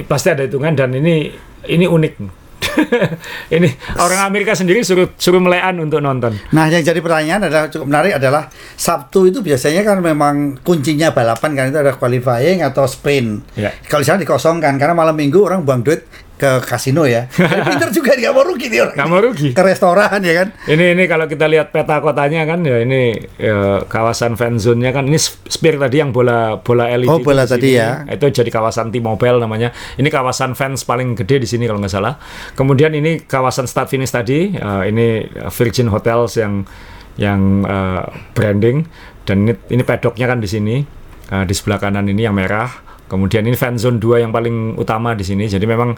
Speaker 2: pasti ada hitungan dan ini ini unik. ini orang Amerika sendiri suruh suruh melean untuk nonton.
Speaker 1: Nah, yang jadi pertanyaan adalah cukup menarik adalah Sabtu itu biasanya kan memang kuncinya balapan kan itu ada qualifying atau sprint.
Speaker 2: Ya.
Speaker 1: Kalau di sana dikosongkan karena malam minggu orang buang duit ke kasino ya. Pinter juga dia nggak mau rugi dia orang.
Speaker 2: Nggak mau rugi.
Speaker 1: Ke restoran ya kan.
Speaker 2: Ini ini kalau kita lihat peta kotanya kan ya ini ya, kawasan fan zone-nya kan ini Spear tadi yang bola bola LED
Speaker 1: Oh, bola
Speaker 2: di
Speaker 1: tadi ya.
Speaker 2: Itu jadi kawasan T-Mobile namanya. Ini kawasan fans paling gede di sini kalau nggak salah. Kemudian ini kawasan start finish tadi eh, ini Virgin Hotels yang yang eh, branding dan ini ini pedoknya kan di sini. Eh, di sebelah kanan ini yang merah. Kemudian ini fan zone 2 yang paling utama di sini. Jadi memang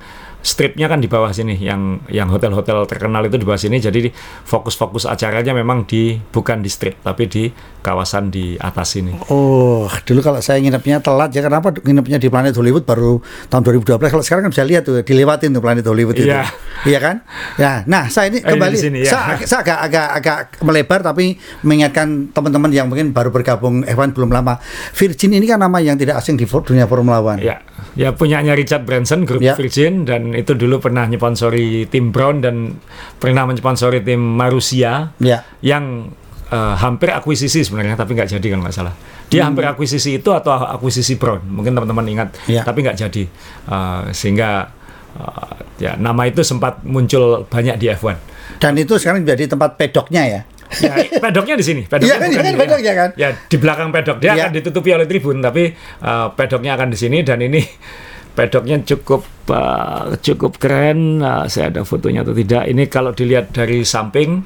Speaker 2: stripnya kan di bawah sini yang yang hotel-hotel terkenal itu di bawah sini. Jadi fokus-fokus acaranya memang di bukan di strip tapi di kawasan di atas ini.
Speaker 1: Oh, dulu kalau saya nginepnya telat ya kenapa nginepnya di Planet Hollywood baru tahun 2012. Kalau sekarang kan bisa lihat tuh dilewatin tuh Planet Hollywood itu.
Speaker 2: Iya.
Speaker 1: Iya kan? Ya, nah saya ini
Speaker 2: Eh, ini
Speaker 1: kembali
Speaker 2: di sini, ya.
Speaker 1: saya, saya agak agak agak melebar tapi mengingatkan teman-teman yang mungkin baru bergabung F1 belum lama. Virgin ini kan nama yang tidak asing di dunia Formula One.
Speaker 2: Ya, ya punyanya Richard Branson grup
Speaker 1: Ya.
Speaker 2: Virgin dan itu dulu pernah nyponsori tim Brown dan pernah mensponsori tim Marussia
Speaker 1: Ya.
Speaker 2: yang eh, hampir akuisisi sebenarnya tapi nggak jadi kalau nggak salah. Dia
Speaker 1: Hmm.
Speaker 2: hampir akuisisi itu atau akuisisi Brown, mungkin teman-teman ingat,
Speaker 1: Ya.
Speaker 2: tapi nggak jadi Eh, sehingga eh, ya nama itu sempat muncul banyak di F1.
Speaker 1: Dan itu sekarang jadi tempat pedoknya ya.
Speaker 2: Ya, pedoknya di sini. Pedoknya
Speaker 1: Iya kan,
Speaker 2: bukan
Speaker 1: iya kan,
Speaker 2: di-
Speaker 1: pedoknya kan.
Speaker 2: Ya, di belakang pedok dia
Speaker 1: Iya.
Speaker 2: akan ditutupi oleh tribun, tapi uh, pedoknya akan di sini dan ini pedoknya cukup uh, cukup keren. Uh, saya ada fotonya atau tidak? Ini kalau dilihat dari samping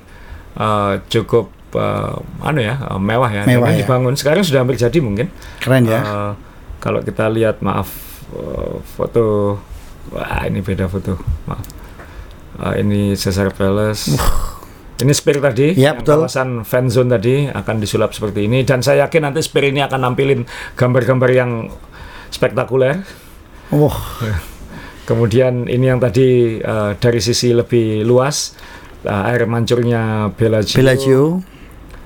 Speaker 2: uh, cukup uh, anu ya uh, mewah ya.
Speaker 1: Mewah
Speaker 2: ini
Speaker 1: ya.
Speaker 2: dibangun sekarang sudah hampir jadi mungkin.
Speaker 1: Keren ya.
Speaker 2: Uh, kalau kita lihat maaf uh, foto wah ini beda foto maaf Uh, ini Caesar Palace ini Spir tadi yang
Speaker 1: betul.
Speaker 2: kawasan fan zone tadi akan disulap seperti ini dan saya yakin nanti Spir ini akan nampilin gambar-gambar yang spektakuler
Speaker 1: Wah,
Speaker 2: kemudian ini yang tadi uh, dari sisi lebih luas uh, air mancurnya Bellagio.
Speaker 1: Bellagio.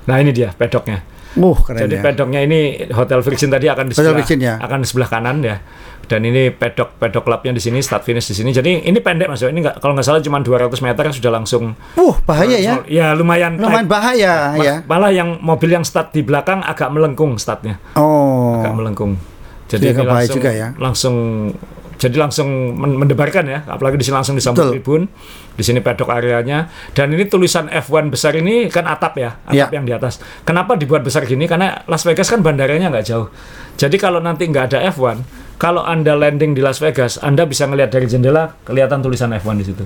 Speaker 2: nah ini dia pedoknya
Speaker 1: keren
Speaker 2: Jadi
Speaker 1: ya.
Speaker 2: pedoknya ini Hotel Virgin tadi akan di sebelah
Speaker 1: Virgin, ya.
Speaker 2: akan di sebelah kanan ya. Dan ini pedok pedok clubnya di sini, start finish di sini. Jadi ini pendek Mas. Ini nggak kalau nggak salah cuma 200 meter sudah langsung
Speaker 1: Wah, bahaya ya.
Speaker 2: Ya lumayan
Speaker 1: Lumayan bahaya ya.
Speaker 2: Malah yang mobil yang start di belakang agak melengkung startnya,
Speaker 1: Oh.
Speaker 2: agak melengkung. Jadi ini langsung
Speaker 1: juga ya.
Speaker 2: langsung jadi langsung men- mendebarkan ya, apalagi di sini langsung disambut
Speaker 1: Betul.
Speaker 2: tribun. Di sini pedok areanya dan ini tulisan F1 besar ini kan atap ya, atap
Speaker 1: Ya.
Speaker 2: yang di atas. Kenapa dibuat besar gini? Karena Las Vegas kan bandaranya nggak jauh. Jadi kalau nanti nggak ada F1, kalau Anda landing di Las Vegas, Anda bisa ngelihat dari jendela kelihatan tulisan F1 di situ.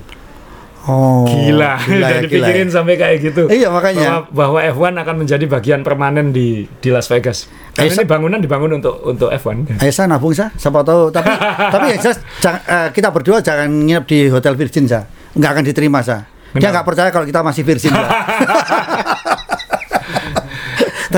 Speaker 1: Oh.
Speaker 2: Gila,
Speaker 1: gila
Speaker 2: udah
Speaker 1: ya,
Speaker 2: dipikirin
Speaker 1: gila ya.
Speaker 2: sampai kayak gitu.
Speaker 1: Iya, makanya.
Speaker 2: Bahwa, bahwa F1 akan menjadi bagian permanen di di Las Vegas. Karena ini
Speaker 1: sa-
Speaker 2: bangunan dibangun untuk untuk F1.
Speaker 1: Ayo saya nabung sa, siapa tahu. Tapi tapi yang jelas eh, kita berdua jangan nginep di hotel Virgin sa, nggak akan diterima sa. Dia nggak percaya kalau kita masih Virgin sa.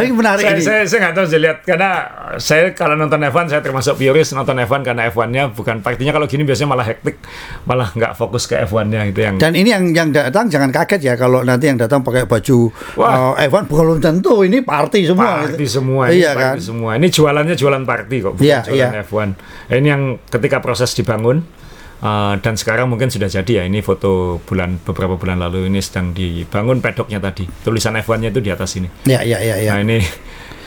Speaker 1: tapi menarik
Speaker 2: Saya,
Speaker 1: ini.
Speaker 2: saya, saya nggak tahu saya lihat karena saya kalau nonton F1 saya termasuk purist nonton F1 karena F1-nya bukan partinya kalau gini biasanya malah hektik malah nggak fokus ke F1-nya itu yang
Speaker 1: Dan ini yang yang datang jangan kaget ya kalau nanti yang datang pakai baju
Speaker 2: Wah.
Speaker 1: eh, F1 belum tentu ini party semua.
Speaker 2: party semua ini
Speaker 1: Iya
Speaker 2: party
Speaker 1: kan.
Speaker 2: semua ini jualannya jualan party kok bukan
Speaker 1: Iya,
Speaker 2: jualan
Speaker 1: iya.
Speaker 2: F1 Nah, ini yang ketika proses dibangun uh, dan sekarang mungkin sudah jadi ya ini foto bulan beberapa bulan lalu ini sedang dibangun pedoknya tadi tulisan F1-nya itu di atas ini
Speaker 1: Ya ya ya ya.
Speaker 2: nah ini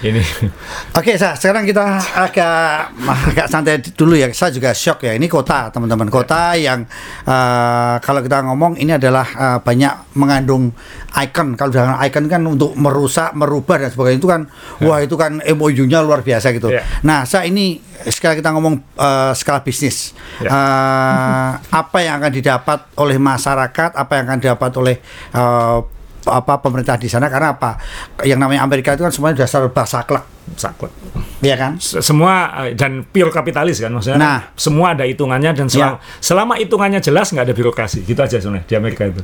Speaker 2: ini
Speaker 1: Oke, Sa, sekarang kita agak agak santai dulu ya. Saya juga shock ya. Ini kota, teman-teman. Kota yang eh, kalau kita ngomong ini adalah eh, banyak mengandung icon. Kalau dengan icon kan untuk merusak, merubah dan sebagainya itu kan wah itu kan MOU-nya luar biasa gitu.
Speaker 2: Ya.
Speaker 1: Nah, saya ini sekarang kita ngomong eh, skala bisnis.
Speaker 2: Ya.
Speaker 1: Eh, apa yang akan didapat oleh masyarakat, apa yang akan didapat oleh eh, apa pemerintah di sana karena apa yang namanya Amerika itu kan semuanya dasar saklek
Speaker 2: saklek
Speaker 1: Iya kan?
Speaker 2: Se- semua eh, dan pure kapitalis kan maksudnya
Speaker 1: Nah.
Speaker 2: semua ada hitungannya dan selama, selama hitungannya jelas nggak ada birokrasi gitu aja sebenarnya di Amerika itu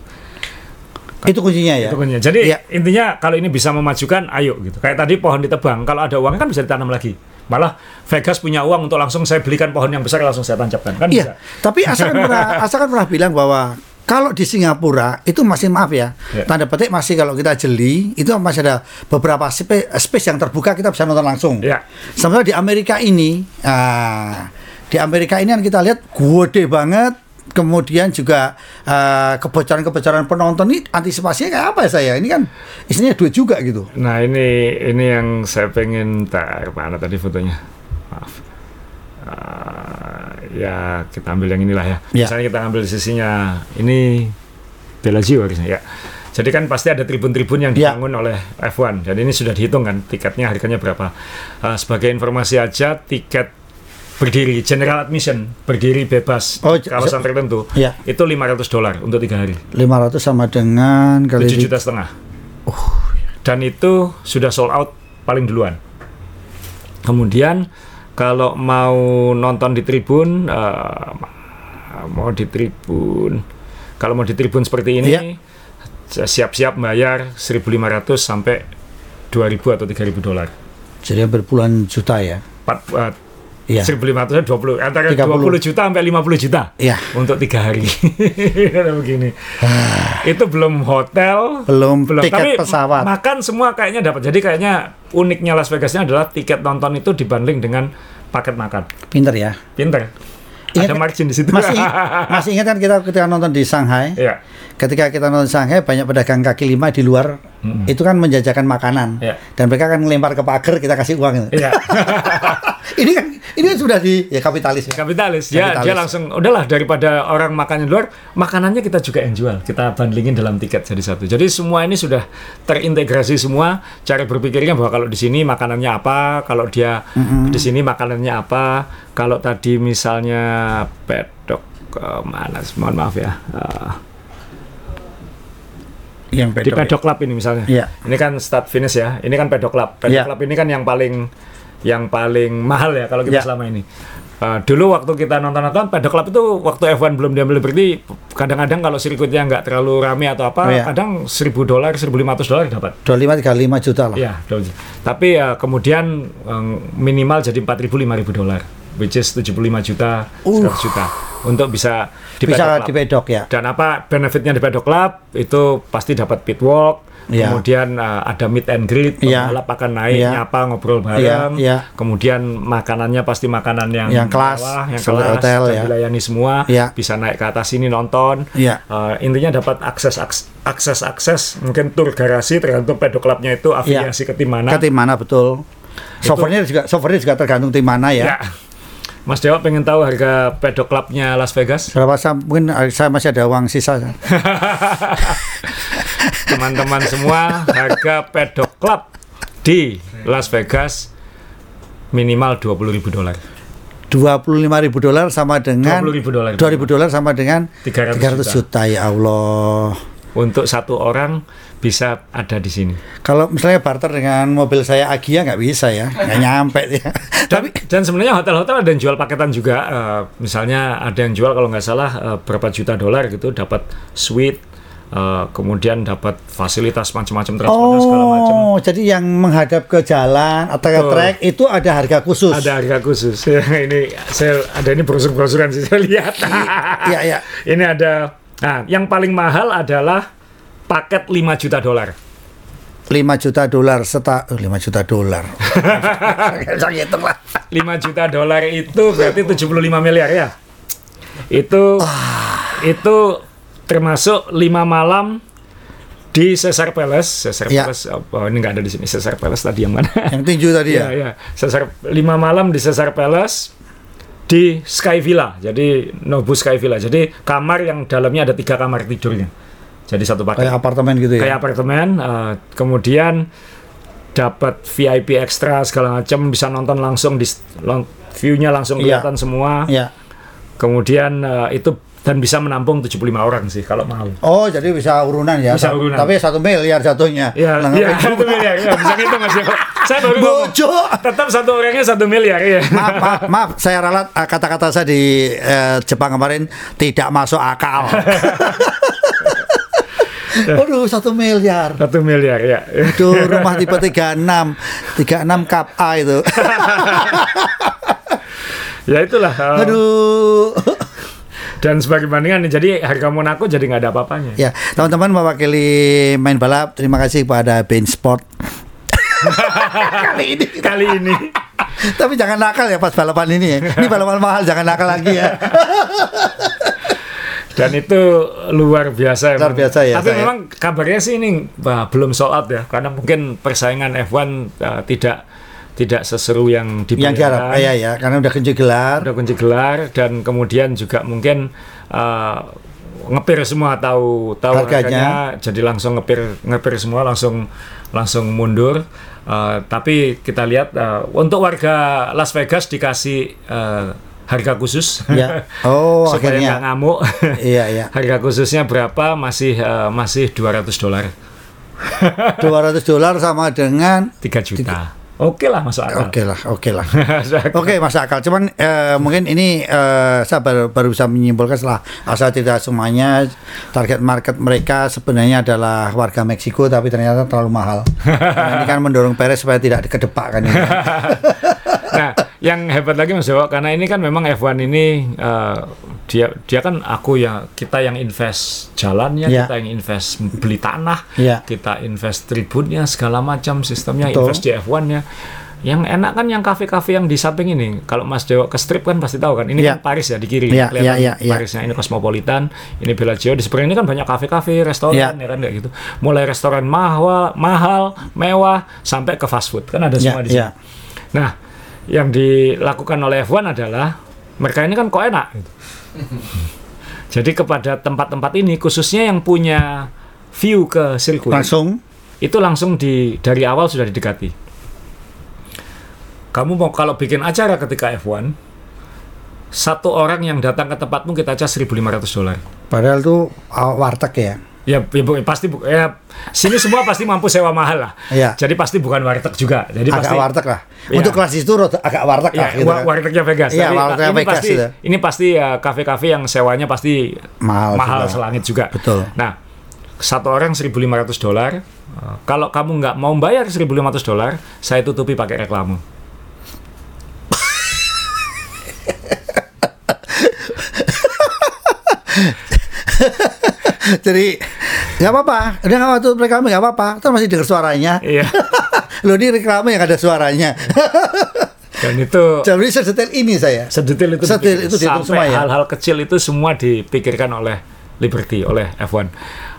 Speaker 1: Itu kuncinya ya.
Speaker 2: Itu kuncinya. Jadi
Speaker 1: Iya.
Speaker 2: intinya kalau ini bisa memajukan, ayo gitu. Kayak tadi pohon ditebang, kalau ada uang kan bisa ditanam lagi. Malah Vegas punya uang untuk langsung saya belikan pohon yang besar langsung saya tancapkan kan
Speaker 1: Iya.
Speaker 2: bisa.
Speaker 1: Tapi Asa kan pernah Asa kan pernah bilang bahwa kalau di Singapura itu masih maaf ya,
Speaker 2: Iya.
Speaker 1: tanda petik masih kalau kita jeli itu masih ada beberapa spe- space yang terbuka kita bisa nonton langsung.
Speaker 2: Iya.
Speaker 1: Sementara di Amerika ini, ah, di Amerika ini kan kita lihat gede banget, kemudian juga ah, kebocoran-kebocoran penonton ini antisipasinya kayak apa ya saya? Ini kan isinya duit juga gitu.
Speaker 2: Nah ini ini yang saya pengen tar mana tadi fotonya. Maaf. Ah, ya kita ambil yang inilah ya.
Speaker 1: Ya.
Speaker 2: Misalnya kita ambil sisinya ini Bellagio harusnya ya. Jadi kan pasti ada tribun-tribun yang
Speaker 1: Ya.
Speaker 2: dibangun oleh F1 dan ini sudah dihitung kan tiketnya harganya berapa. Ah, sebagai informasi aja tiket berdiri general admission berdiri bebas
Speaker 1: Oh,
Speaker 2: kawasan tertentu
Speaker 1: Ya.
Speaker 2: itu 500 dolar untuk tiga hari
Speaker 1: 500 sama dengan kali
Speaker 2: 7
Speaker 1: di-
Speaker 2: juta setengah. Dan itu sudah sold out paling duluan. Kemudian kalau mau nonton di tribun, eh, mau di tribun, kalau mau di tribun seperti ini,
Speaker 1: Iya.
Speaker 2: siap-siap bayar 1.500 sampai 2.000 atau 3.000 dolar.
Speaker 1: Jadi berpuluhan juta ya.
Speaker 2: Eh,
Speaker 1: Iya.
Speaker 2: 1.500 20 antara
Speaker 1: 30.
Speaker 2: 20 juta sampai 50 juta
Speaker 1: Iya.
Speaker 2: untuk tiga hari. Begini. itu belum hotel,
Speaker 1: Belum tiket
Speaker 2: Tapi
Speaker 1: pesawat.
Speaker 2: makan semua kayaknya dapat. Jadi kayaknya uniknya Las Vegasnya adalah tiket nonton itu dibanding dengan paket makan.
Speaker 1: Pinter ya.
Speaker 2: Pinter.
Speaker 1: Ingat-
Speaker 2: Ada margin di situ.
Speaker 1: Masih masih ingat kan kita ketika nonton di Shanghai?
Speaker 2: Iya.
Speaker 1: Ketika kita nonton Shanghai banyak pedagang kaki lima di luar itu kan menjajakan makanan
Speaker 2: Iya.
Speaker 1: dan mereka kan ngelempar ke pagar kita kasih uang.
Speaker 2: Iya.
Speaker 1: ini kan ini kan sudah di ya kapitalis ya.
Speaker 2: kapitalis dia
Speaker 1: Kapitalis.
Speaker 2: dia langsung udahlah daripada orang makannya luar makanannya kita juga yang jual kita bandingin dalam tiket jadi satu jadi semua ini sudah terintegrasi semua cara berpikirnya bahwa kalau di sini makanannya apa kalau dia di sini makanannya apa kalau tadi misalnya pedok eh, mana mohon maaf ya Eh,
Speaker 1: Yang
Speaker 2: di pedok club ini misalnya
Speaker 1: Iya.
Speaker 2: ini kan start finish ya ini kan pedok club pedok
Speaker 1: Iya.
Speaker 2: club ini kan yang paling yang paling mahal ya kalau kita
Speaker 1: Iya.
Speaker 2: selama ini Uh, dulu waktu kita nonton-nonton pedok club itu waktu F1 belum diambil berarti kadang-kadang kalau sirkuitnya nggak terlalu rame atau apa
Speaker 1: Oh, iya.
Speaker 2: kadang 1000 dolar 1500 dolar dapat
Speaker 1: 25 35 juta lah.
Speaker 2: ya dolar. tapi ya kemudian um, minimal jadi 4000 5000 dolar which is 75 juta 100 juta untuk bisa di
Speaker 1: Uh. Bisa di pedok ya.
Speaker 2: Dan apa benefitnya di pedok club itu pasti dapat pit walk,
Speaker 1: Iya.
Speaker 2: kemudian uh, ada meet and greet,
Speaker 1: Iya.
Speaker 2: pembalap akan naik,
Speaker 1: Iya.
Speaker 2: nyapa, ngobrol bareng,
Speaker 1: Iya, iya.
Speaker 2: kemudian makanannya pasti makanan yang,
Speaker 1: Yang kelas,
Speaker 2: bawah, yang kelas,
Speaker 1: hotel, ya.
Speaker 2: dilayani semua,
Speaker 1: Iya.
Speaker 2: bisa naik ke atas sini nonton,
Speaker 1: Iya.
Speaker 2: Uh, intinya dapat akses aks- akses akses, mungkin tur garasi tergantung pedok clubnya itu afiliasi ke tim mana.
Speaker 1: Ke tim mana betul. Softwarenya juga softwarenya juga tergantung tim mana ya.
Speaker 2: Ya. Mas Dewa pengen tahu harga pedok clubnya Las Vegas?
Speaker 1: Berapa saya mungkin saya masih ada uang sisa.
Speaker 2: teman-teman semua harga pedok club di Las Vegas minimal 20.000 dolar
Speaker 1: 25 ribu dolar sama dengan
Speaker 2: 20.000 dolar
Speaker 1: 2000 dolar sama dengan
Speaker 2: 300
Speaker 1: 300 juta ya Allah.
Speaker 2: untuk satu orang bisa ada di sini
Speaker 1: Kalau misalnya barter dengan mobil saya Agia nggak bisa ya, nggak nyampe ya.
Speaker 2: dan, dan sebenarnya hotel-hotel ada yang jual paketan juga eh, misalnya ada yang jual kalau nggak salah eh, berapa juta dolar gitu dapat suite eh, kemudian dapat fasilitas macam-macam transportasi segala macam
Speaker 1: Oh, jadi yang menghadap ke jalan atau ke
Speaker 2: Betul.
Speaker 1: trek itu ada harga khusus.
Speaker 2: ada harga khusus ini saya ada ini brosur-brosuran sih saya lihat
Speaker 1: Iya, iya.
Speaker 2: ini ada nah yang paling mahal adalah paket 5 juta dolar
Speaker 1: 5 juta dolar seta oh, 5 juta dolar. Saya hitung lah.
Speaker 2: 5 juta dolar itu berarti 75 miliar ya itu itu termasuk 5 malam di Caesar Palace Caesar
Speaker 1: Ya.
Speaker 2: Palace oh ini nggak ada di sini Caesar Palace tadi yang mana
Speaker 1: Yang tinju tadi ya.
Speaker 2: iya. Caesar lima malam di Caesar Palace di Sky Villa. Jadi Nobu Sky Villa. Jadi kamar yang dalamnya ada tiga kamar tidurnya. Jadi satu paket.
Speaker 1: Kayak apartemen gitu ya.
Speaker 2: Kayak apartemen. eh, kemudian dapat VIP ekstra segala macam. Bisa nonton langsung di long- view-nya langsung
Speaker 1: Iya.
Speaker 2: kelihatan semua.
Speaker 1: Iya.
Speaker 2: Kemudian eh, itu dan bisa menampung 75 orang sih kalau mau.
Speaker 1: Oh, jadi bisa urunan ya.
Speaker 2: Bisa urunan.
Speaker 1: Tapi satu miliar jatuhnya.
Speaker 2: Iya,
Speaker 1: Lah,
Speaker 2: iya, satu miliar. Ya, bisa ngitung Mas Joko. Saya baru.
Speaker 1: Bojo.
Speaker 2: Tetap satu orangnya satu miliar ya.
Speaker 1: maaf, maaf, maaf, saya ralat eh, kata-kata saya di eh, Jepang kemarin tidak masuk akal. Waduh, satu miliar.
Speaker 2: Satu miliar ya.
Speaker 1: Itu rumah tipe 36, 36 kap A itu.
Speaker 2: ya itulah. uh,
Speaker 1: Aduh.
Speaker 2: Dan sebagai bandingan jadi harga Monaco jadi nggak ada apa-apanya.
Speaker 1: Ya, teman-teman mewakili main balap, terima kasih kepada Bein Sport. Kali ini.
Speaker 2: Kali ini.
Speaker 1: Tapi jangan nakal ya pas balapan ini ya. Ini balapan mahal, jangan nakal lagi ya.
Speaker 2: Dan itu luar biasa.
Speaker 1: Luar biasa ya,
Speaker 2: Tapi
Speaker 1: saya.
Speaker 2: memang kabarnya sih ini bah, belum sold out ya, karena mungkin persaingan F1 uh, tidak tidak seseru yang
Speaker 1: Yang diharap,
Speaker 2: dibayangkan.
Speaker 1: ya ya, karena udah kunci gelar.
Speaker 2: Udah kunci gelar dan kemudian juga mungkin uh, ngepir semua tahu tahu
Speaker 1: Harganya.
Speaker 2: jadi langsung ngepir ngepir semua langsung langsung mundur. Uh, tapi kita lihat uh, untuk warga Las Vegas dikasih uh, harga khusus.
Speaker 1: Ya. Oh,
Speaker 2: supaya
Speaker 1: akhirnya.
Speaker 2: nggak ngamuk.
Speaker 1: Iya, iya.
Speaker 2: harga khususnya berapa? Masih uh, masih 200 dolar.
Speaker 1: 200 dolar sama dengan
Speaker 2: 3 juta. Oke lah masuk akal.
Speaker 1: Oke lah, oke lah. Oke, masuk akal. Cuman eh, mungkin ini eh, saya baru, baru bisa menyimpulkan setelah asal tidak semuanya target market mereka sebenarnya adalah warga Meksiko, tapi ternyata terlalu mahal. Nah, ini kan mendorong Perez supaya tidak kedepak kan ini.
Speaker 2: Nah, yang hebat lagi Mas Dewa karena ini kan memang F1 ini eh, dia dia kan aku ya kita yang invest jalannya,
Speaker 1: Ya.
Speaker 2: kita yang invest beli tanah,
Speaker 1: Ya.
Speaker 2: kita invest tribunnya segala macam sistemnya,
Speaker 1: Betul.
Speaker 2: invest di F1-nya. Yang enak kan yang kafe-kafe yang di samping ini. Kalau Mas Dewa ke strip kan pasti tahu kan. Ini
Speaker 1: Ya.
Speaker 2: kan Paris ya di kiri.
Speaker 1: Ya,
Speaker 2: Kelihatan
Speaker 1: ya, ya, ya.
Speaker 2: Parisnya ini Cosmopolitan, ini Bellagio. Di seberang ini kan banyak kafe-kafe, restoran
Speaker 1: Ya.
Speaker 2: ya kan kayak gitu. Mulai restoran mahal, mahal, mewah sampai ke fast food. Kan ada semua di sini.
Speaker 1: ya.
Speaker 2: Nah, yang dilakukan oleh F1 adalah mereka ini kan kok enak gitu. Jadi kepada tempat-tempat ini khususnya yang punya view ke sirkuit
Speaker 1: Langsung
Speaker 2: itu langsung di dari awal sudah didekati. Kamu mau kalau bikin acara ketika F1 satu orang yang datang ke tempatmu kita cas 1.500 dolar.
Speaker 1: padahal tuh uh, warteg ya.
Speaker 2: Ya, ya pasti bu- ya sini semua pasti mampu sewa mahal lah.
Speaker 1: Iya.
Speaker 2: Jadi pasti bukan warteg juga. Jadi
Speaker 1: agak
Speaker 2: pasti
Speaker 1: warteg lah.
Speaker 2: Iya.
Speaker 1: Untuk kelas itu agak warteg
Speaker 2: Ya,
Speaker 1: lah gitu kan.
Speaker 2: wartegnya Vegas.
Speaker 1: Iya,
Speaker 2: Tapi,
Speaker 1: wartegnya
Speaker 2: ini
Speaker 1: Vegas
Speaker 2: pasti,
Speaker 1: gitu.
Speaker 2: Ini pasti ya kafe-kafe yang sewanya pasti
Speaker 1: Mahal
Speaker 2: mahal
Speaker 1: juga.
Speaker 2: selangit juga.
Speaker 1: Betul.
Speaker 2: Nah, satu orang 1.500 dolar. Uh, Kalau kamu nggak mau bayar 1.500 dolar, saya tutupi pakai reklame.
Speaker 1: Jadi nggak apa-apa, udah nggak waktu reklame nggak apa-apa, terus masih dengar suaranya.
Speaker 2: Iya.
Speaker 1: Lo ini reklame yang ada suaranya.
Speaker 2: Dan itu
Speaker 1: Jadi sedetail ini saya.
Speaker 2: sedetail itu
Speaker 1: Sedetail itu
Speaker 2: sampai
Speaker 1: ya?
Speaker 2: hal-hal kecil itu semua dipikirkan oleh Liberty oleh F1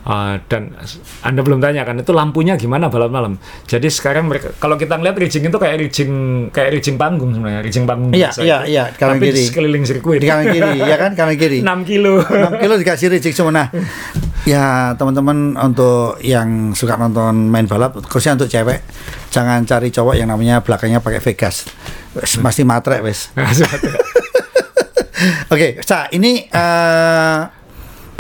Speaker 2: Uh, dan anda belum tanya kan itu lampunya gimana balap malam jadi sekarang mereka kalau kita ngeliat rigging itu kayak rigging kayak rigging panggung sebenarnya rigging panggung
Speaker 1: Iya, iya, iya, kanan
Speaker 2: tapi
Speaker 1: kiri.
Speaker 2: sekeliling sirkuit
Speaker 1: Di kanan kiri, ya kan kanan kiri.
Speaker 2: 6 kilo
Speaker 1: 6 kilo dikasih reject semua. Nah, ya teman-teman untuk yang suka nonton main balap, khususnya untuk cewek, jangan cari cowok yang namanya belakangnya pakai Vegas. Wes, Pasti matre wes. Oke, Sa, ini eh,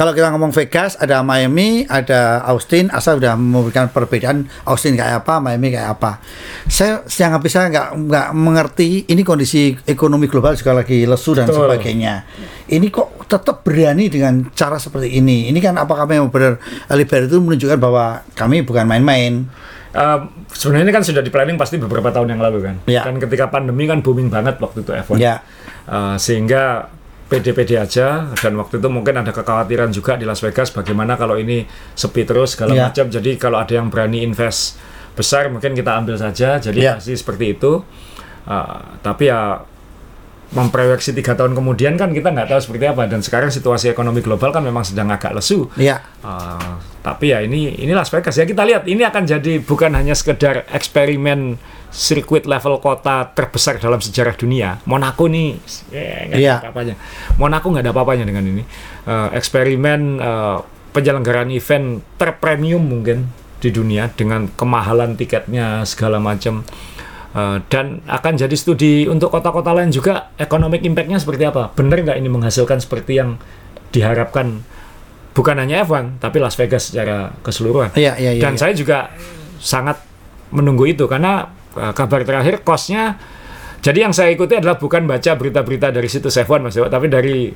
Speaker 1: kalau kita ngomong Vegas, ada Miami, ada Austin, asal sudah memberikan perbedaan Austin kayak apa, Miami kayak apa. Saya yang bisa nggak nggak mengerti ini kondisi ekonomi global juga lagi lesu dan
Speaker 2: Betul.
Speaker 1: sebagainya. Ini kok tetap berani dengan cara seperti ini? Ini kan apakah memang benar Liberty itu menunjukkan bahwa kami bukan main-main?
Speaker 2: Um, sebenarnya ini kan sudah di planning pasti beberapa tahun yang lalu kan.
Speaker 1: Ya.
Speaker 2: Kan ketika pandemi kan booming banget waktu itu F1.
Speaker 1: Ya.
Speaker 2: Uh, sehingga pede-pede aja dan waktu itu mungkin ada kekhawatiran juga di Las Vegas bagaimana kalau ini sepi terus segala
Speaker 1: Ya.
Speaker 2: macam. Jadi kalau ada yang berani invest besar mungkin kita ambil saja. Jadi
Speaker 1: Ya.
Speaker 2: pasti seperti itu. Uh, tapi ya memproyeksi tiga tahun kemudian kan kita nggak tahu seperti apa dan sekarang situasi ekonomi global kan memang sedang agak lesu.
Speaker 1: Ya.
Speaker 2: Uh, tapi ya ini ini Las Vegas ya kita lihat ini akan jadi bukan hanya sekedar eksperimen sirkuit level kota terbesar dalam sejarah dunia. Monaco nih eh, nggak
Speaker 1: Iya.
Speaker 2: ada apa-apanya. Monaco nggak ada apa-apanya dengan ini. Uh, eksperimen uh, penyelenggaraan event terpremium mungkin di dunia dengan kemahalan tiketnya segala macam. Uh, dan akan jadi studi untuk kota-kota lain juga economic impact-nya seperti apa? Benar nggak ini menghasilkan seperti yang diharapkan bukan hanya F1 tapi Las Vegas secara keseluruhan.
Speaker 1: Iya, iya, iya.
Speaker 2: Dan
Speaker 1: iya.
Speaker 2: saya juga sangat menunggu itu karena uh, kabar terakhir kosnya jadi yang saya ikuti adalah bukan baca berita-berita dari situs F1 Mas Dewa, tapi dari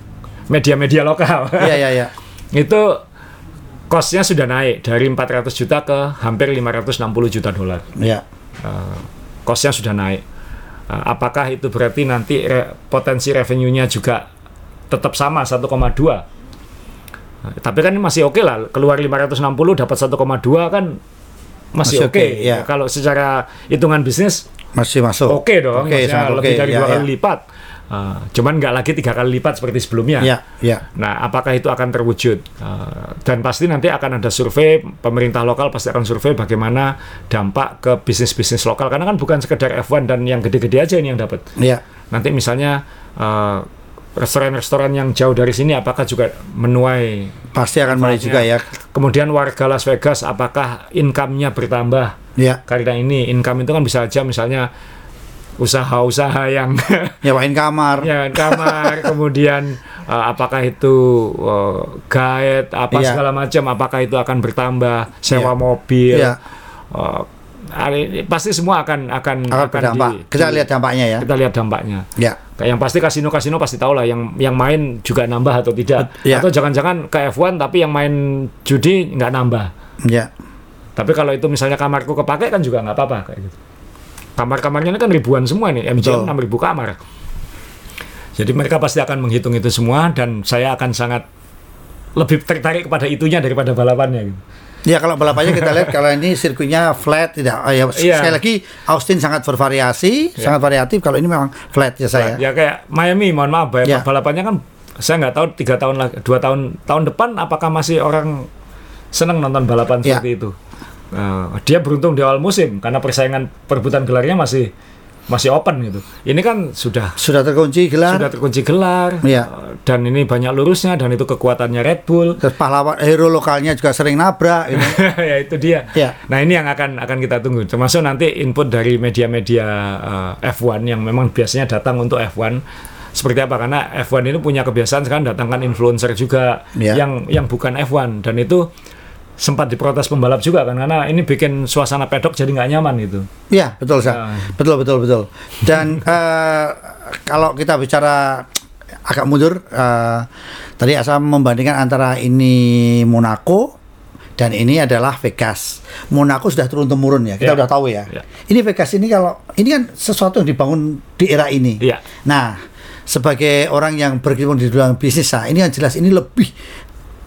Speaker 2: media-media lokal.
Speaker 1: Iya, iya, iya.
Speaker 2: itu kosnya sudah naik dari 400 juta ke hampir 560 juta dolar.
Speaker 1: Iya.
Speaker 2: Uh, kosnya sudah naik. Uh, apakah itu berarti nanti re- potensi revenue-nya juga tetap sama 1,2? Uh, tapi kan masih oke lah, keluar 560 dapat 1,2 kan masih,
Speaker 1: Masih
Speaker 2: oke.
Speaker 1: oke, ya.
Speaker 2: Kalau secara hitungan bisnis
Speaker 1: Masih masuk.
Speaker 2: oke dong, maksudnya
Speaker 1: sangat oke.
Speaker 2: lebih dari
Speaker 1: Ya,
Speaker 2: dua
Speaker 1: ya.
Speaker 2: kali lipat. Uh, cuman nggak lagi tiga kali lipat seperti sebelumnya.
Speaker 1: Iya, iya.
Speaker 2: Nah, apakah itu akan terwujud? Uh, dan pasti nanti akan ada survei, pemerintah lokal pasti akan survei bagaimana dampak ke bisnis-bisnis lokal. Karena kan bukan sekedar F1 dan yang gede-gede aja ini yang dapat.
Speaker 1: Iya.
Speaker 2: Nanti misalnya uh, restoran-restoran yang jauh dari sini apakah juga menuai
Speaker 1: Pasti akan mulai juga ya.
Speaker 2: Kemudian warga Las Vegas apakah income-nya bertambah?
Speaker 1: Iya.
Speaker 2: Karena ini income itu kan bisa aja misalnya usaha-usaha yang
Speaker 1: Nyewain kamar.
Speaker 2: ya kamar kemudian uh, apakah itu uh, guide apa
Speaker 1: Iya.
Speaker 2: segala macam apakah itu akan bertambah sewa
Speaker 1: Iya.
Speaker 2: mobil
Speaker 1: Iya.
Speaker 2: uh, pasti semua akan akan
Speaker 1: Akan berdampak.
Speaker 2: di-
Speaker 1: Kita lihat dampaknya ya.
Speaker 2: kita lihat dampaknya
Speaker 1: Ya.
Speaker 2: Kayak yang pasti kasino-kasino pasti tahu lah yang yang main juga nambah atau tidak
Speaker 1: Iya.
Speaker 2: atau jangan-jangan ke F1 tapi yang main judi nggak nambah
Speaker 1: Ya.
Speaker 2: tapi kalau itu misalnya kamarku kepake kan juga nggak apa-apa kayak gitu. Kamar-kamarnya ini kan ribuan semua nih, MGM
Speaker 1: Betul.
Speaker 2: 6000 kamar. Jadi mereka pasti akan menghitung itu semua dan saya akan sangat lebih tertarik kepada itunya daripada balapannya gitu.
Speaker 1: Ya kalau balapannya kita lihat kalau ini sirkuitnya flat tidak oh, ya,
Speaker 2: Iya.
Speaker 1: sekali lagi Austin sangat bervariasi, sangat variatif. Kalau ini memang flat ya saya.
Speaker 2: Ya kayak Miami, mohon maaf, ya,
Speaker 1: Ya.
Speaker 2: balapannya kan saya nggak tahu tiga tahun lagi, dua tahun tahun depan apakah masih orang senang nonton balapan
Speaker 1: Ya.
Speaker 2: seperti itu. Eh, dia beruntung di awal musim karena persaingan perebutan gelarnya masih masih open gitu. Ini kan sudah
Speaker 1: Sudah terkunci gelar.
Speaker 2: sudah terkunci gelar
Speaker 1: Iya.
Speaker 2: eh, dan ini banyak lurusnya dan itu kekuatannya Red Bull.
Speaker 1: Terus pahlawan hero lokalnya juga sering nabrak gitu.
Speaker 2: ya itu dia.
Speaker 1: Iya.
Speaker 2: Nah ini yang akan akan kita tunggu. Termasuk nanti input dari media-media eh, F1 yang memang biasanya datang untuk F1 seperti apa karena F1 ini punya kebiasaan sekarang datangkan influencer juga
Speaker 1: Iya.
Speaker 2: yang yang bukan F1 dan itu sempat diprotes pembalap juga kan karena ini bikin suasana pedok jadi nggak nyaman gitu.
Speaker 1: Iya, betul sah.
Speaker 2: Nah.
Speaker 1: Betul betul betul. Dan eh, kalau kita bicara agak mundur eh, tadi asal membandingkan antara ini Monaco dan ini adalah Vegas. Monaco sudah turun temurun ya, kita
Speaker 2: Iya.
Speaker 1: udah tahu ya.
Speaker 2: Iya.
Speaker 1: Ini Vegas ini kalau ini kan sesuatu yang dibangun di era ini.
Speaker 2: Iya.
Speaker 1: Nah, sebagai orang yang berkecimpung di dalam bisnis, nah, ini yang jelas ini lebih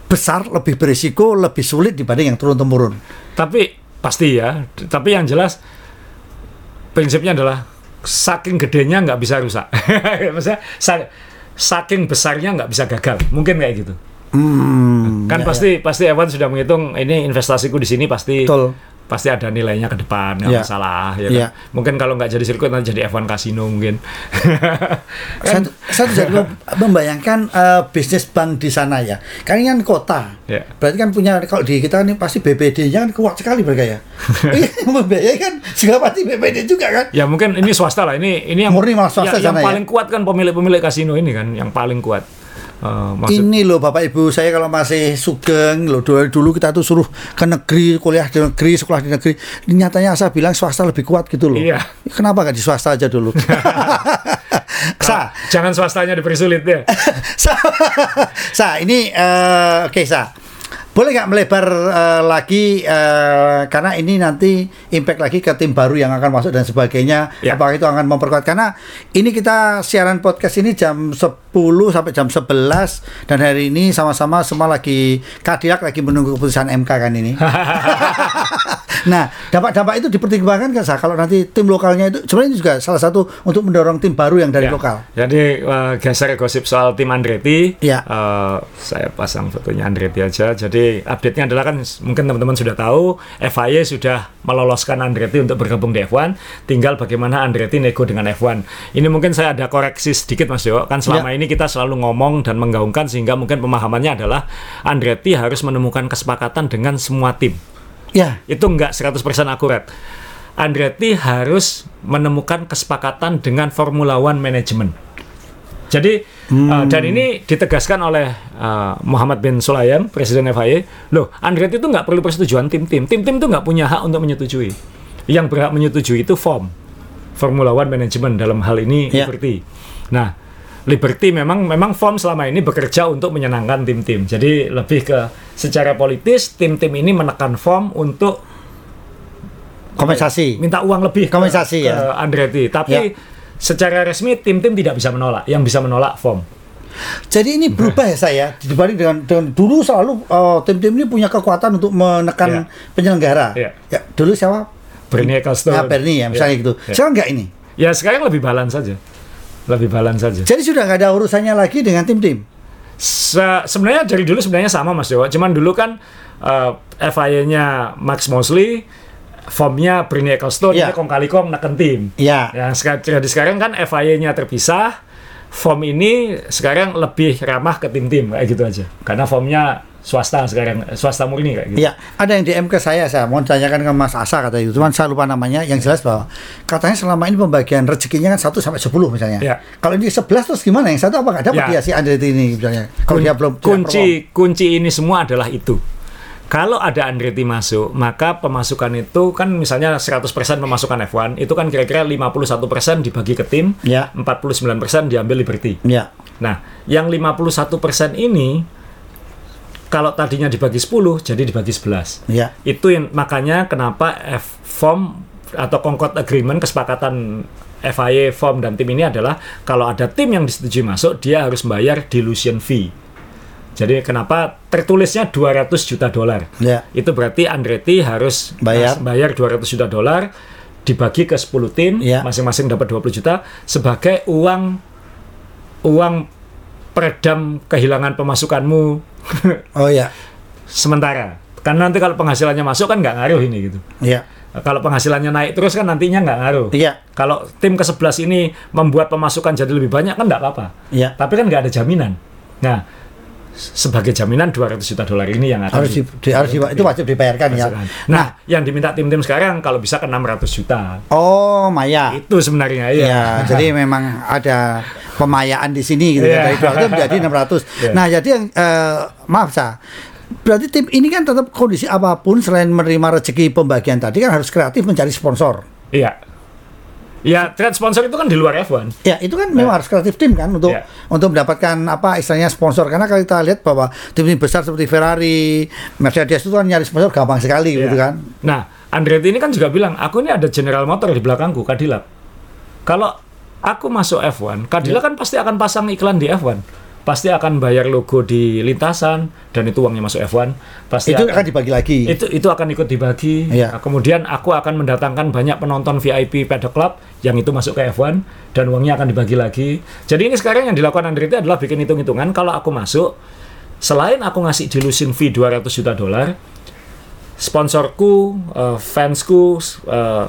Speaker 1: besar, lebih berisiko, lebih sulit dibanding yang turun temurun.
Speaker 2: Tapi pasti ya. Tapi yang jelas prinsipnya adalah saking gedenya nggak bisa rusak. Maksudnya sa- saking besarnya nggak bisa gagal. Mungkin kayak gitu.
Speaker 1: Hmm,
Speaker 2: Kan
Speaker 1: ya,
Speaker 2: pasti pasti Evan sudah menghitung ini investasiku di sini pasti
Speaker 1: Betul.
Speaker 2: Pasti ada nilainya ke depan nggak
Speaker 1: Ya.
Speaker 2: masalah ya.
Speaker 1: Ya.
Speaker 2: kan? Mungkin kalau nggak jadi sirkuit nanti jadi F1 kasino mungkin.
Speaker 1: saya, saya jadi mem- membayangkan eh, bisnis bank di sana ya. Kan ini kan kota.
Speaker 2: Ya.
Speaker 1: Berarti kan punya kalau di kita ini pasti BPD-nya kan kuat sekali mereka ya. Iya, membiayai kan juga pasti BPD juga kan.
Speaker 2: ya mungkin ini swasta lah. Ini ini yang
Speaker 1: Murni malah swasta
Speaker 2: ya- yang
Speaker 1: ya?
Speaker 2: paling kuat kan pemilik-pemilik kasino ini kan yang paling kuat. Eh, maksud
Speaker 1: Ini loh Bapak Ibu saya kalau masih sugeng loh dulu, dulu kita tuh suruh ke negeri kuliah di negeri sekolah di negeri ini nyatanya saya bilang swasta lebih kuat gitu loh.
Speaker 2: Iya.
Speaker 1: Kenapa nggak di swasta aja dulu? Sa,
Speaker 2: jangan swastanya dipersulit ya.
Speaker 1: Sa, Sa, ini eh, oke Sa. Boleh nggak melebar eh, lagi eh, karena ini nanti impact lagi ke tim baru yang akan masuk dan sebagainya.
Speaker 2: Ya.
Speaker 1: Apakah itu akan memperkuat karena ini kita siaran podcast ini jam 10 sampai jam 11 dan hari ini sama-sama semua lagi Kadiak lagi menunggu keputusan MK kan ini. nah, dampak-dampak itu dipertimbangkan kan? Kalau nanti tim lokalnya itu sebenarnya ini juga salah satu untuk mendorong tim baru yang dari
Speaker 2: Ya.
Speaker 1: lokal.
Speaker 2: Jadi eh, geser gosip soal tim Andretti.
Speaker 1: Ya.
Speaker 2: Eh, saya pasang fotonya Andretti aja. Jadi update-nya adalah kan mungkin teman-teman sudah tahu FIA sudah meloloskan Andretti untuk bergabung di F1. Tinggal bagaimana Andretti nego dengan F1. Ini mungkin saya ada koreksi sedikit Mas Dewo. Kan selama ini kita selalu ngomong dan menggaungkan sehingga mungkin pemahamannya adalah Andretti harus menemukan kesepakatan dengan semua tim
Speaker 1: Ya,
Speaker 2: itu enggak 100% akurat. Andretti harus menemukan kesepakatan dengan Formula One Management. Jadi uh, dan ini ditegaskan oleh uh, Muhammad bin Sulayem, Presiden FIA. Loh, Andretti itu nggak perlu persetujuan tim-tim. Tim-tim itu nggak punya hak untuk menyetujui. Yang berhak menyetujui itu FOM, Formula One Management dalam hal ini
Speaker 1: Ya.
Speaker 2: Liberty. Nah, Liberty memang memang FOM selama ini bekerja untuk menyenangkan tim-tim. Jadi lebih ke secara politis tim-tim ini menekan FOM untuk
Speaker 1: kompensasi.
Speaker 2: minta uang lebih ke-
Speaker 1: Kompensasi,
Speaker 2: ke,
Speaker 1: ya.
Speaker 2: Andretti. Tapi
Speaker 1: Ya.
Speaker 2: secara resmi tim-tim tidak bisa menolak. Yang bisa menolak FOM.
Speaker 1: Jadi ini berubah ya saya dibanding dengan, dengan dulu selalu uh, tim-tim ini punya kekuatan untuk menekan
Speaker 2: Iya.
Speaker 1: penyelenggara.
Speaker 2: Iya.
Speaker 1: Ya, dulu siapa?
Speaker 2: Bernie Ecclestone.
Speaker 1: Ya, Bernie ya, misalnya
Speaker 2: Ya.
Speaker 1: gitu.
Speaker 2: Ya.
Speaker 1: Sekarang enggak ini.
Speaker 2: Ya sekarang lebih balance saja. Lebih balance saja.
Speaker 1: Jadi sudah nggak ada urusannya lagi dengan tim-tim.
Speaker 2: Se- sebenarnya dari dulu sebenarnya sama Mas Dewa. Cuman dulu kan uh, FIA-nya Max Mosley, formnya Bernie Ecclestone,
Speaker 1: Iya.
Speaker 2: ini kong kali kong neken tim.
Speaker 1: Ya.
Speaker 2: Yang sekarang, jadi sekarang kan FIA-nya terpisah, form ini sekarang lebih ramah ke tim-tim kayak gitu aja. Karena formnya swasta sekarang, swasta murni kayak gitu.
Speaker 1: Ya, ada yang DM ke saya, saya mau tanyakan ke Mas Asa kata itu, cuman saya lupa namanya. Yang jelas bahwa katanya selama ini pembagian rezekinya kan 1 sampai 10 misalnya.
Speaker 2: Ya.
Speaker 1: Kalau ini 11 terus gimana? Yang satu apa nggak dapat
Speaker 2: Ya.
Speaker 1: dia si Andretti ini misalnya? Kalau
Speaker 2: Kun-
Speaker 1: dia belum
Speaker 2: kunci kunci ini semua adalah itu. Kalau ada Andretti masuk, maka pemasukan itu kan misalnya 100% pemasukan F1, itu kan kira-kira 51% dibagi ke tim,
Speaker 1: Ya.
Speaker 2: 49% diambil Liberty.
Speaker 1: Ya.
Speaker 2: Nah, yang 51% ini kalau tadinya dibagi 10 jadi dibagi 11.
Speaker 1: Ya.
Speaker 2: Itu yang makanya kenapa F form atau Concord Agreement kesepakatan FIA form dan tim ini adalah kalau ada tim yang disetujui masuk dia harus membayar dilution fee. Jadi kenapa tertulisnya 200 juta dolar?
Speaker 1: Ya.
Speaker 2: Itu berarti Andretti harus
Speaker 1: Bayar.
Speaker 2: bayar 200 juta dolar dibagi ke 10 tim,
Speaker 1: Ya.
Speaker 2: masing-masing dapat 20 juta sebagai uang uang peredam kehilangan pemasukanmu
Speaker 1: Oh ya.
Speaker 2: sementara. Karena nanti kalau penghasilannya masuk kan nggak ngaruh ini gitu.
Speaker 1: Ya.
Speaker 2: kalau penghasilannya naik terus kan nantinya nggak ngaruh.
Speaker 1: Iya.
Speaker 2: Kalau tim ke-11 ini membuat pemasukan jadi lebih banyak kan nggak apa-apa.
Speaker 1: Iya.
Speaker 2: Tapi kan nggak ada jaminan. Nah, sebagai jaminan 200 juta dolar ini yang akan
Speaker 1: Harus di, di- harus di- itu wajib dibayarkan ya.
Speaker 2: Nah, yang diminta tim-tim sekarang kalau bisa ke 600 juta.
Speaker 1: Oh, Maya.
Speaker 2: Itu sebenarnya ya.
Speaker 1: Ya, jadi memang ada pemayaan di sini gitu
Speaker 2: Iya.
Speaker 1: kan. Dari 200 menjadi 600.
Speaker 2: Iya.
Speaker 1: Nah, jadi yang eh, maaf sa. Berarti tim ini kan tetap kondisi apa pun selain menerima rezeki pembagian tadi kan harus kreatif mencari sponsor.
Speaker 2: Iya. Ya, trade sponsor itu kan di luar F1.
Speaker 1: Ya, itu kan memang harus kreatif tim kan untuk
Speaker 2: Iya.
Speaker 1: untuk mendapatkan apa istilahnya sponsor karena kalau kita lihat bahwa tim-tim besar seperti Ferrari, Mercedes itu kan nyari sponsor gampang sekali
Speaker 2: Iya.
Speaker 1: gitu kan.
Speaker 2: Nah, Andretti ini kan juga bilang, aku ini ada General Motor di belakangku, Cadillac. Kalau aku masuk F1, Cadillac
Speaker 1: Iya.
Speaker 2: kan pasti akan pasang iklan di F1. Pasti akan bayar logo di lintasan dan itu uangnya masuk F1. Pasti
Speaker 1: Itu akan dibagi lagi.
Speaker 2: itu itu akan ikut dibagi.
Speaker 1: Iya.
Speaker 2: Nah, kemudian aku akan mendatangkan banyak penonton VIP Paddock Club yang itu masuk ke F1 dan uangnya akan dibagi lagi. Jadi ini sekarang yang dilakukan Andretti adalah bikin hitung-hitungan kalau aku masuk selain aku ngasih dilusin fee 200 juta dolar, sponsorku, eh, fansku, eh,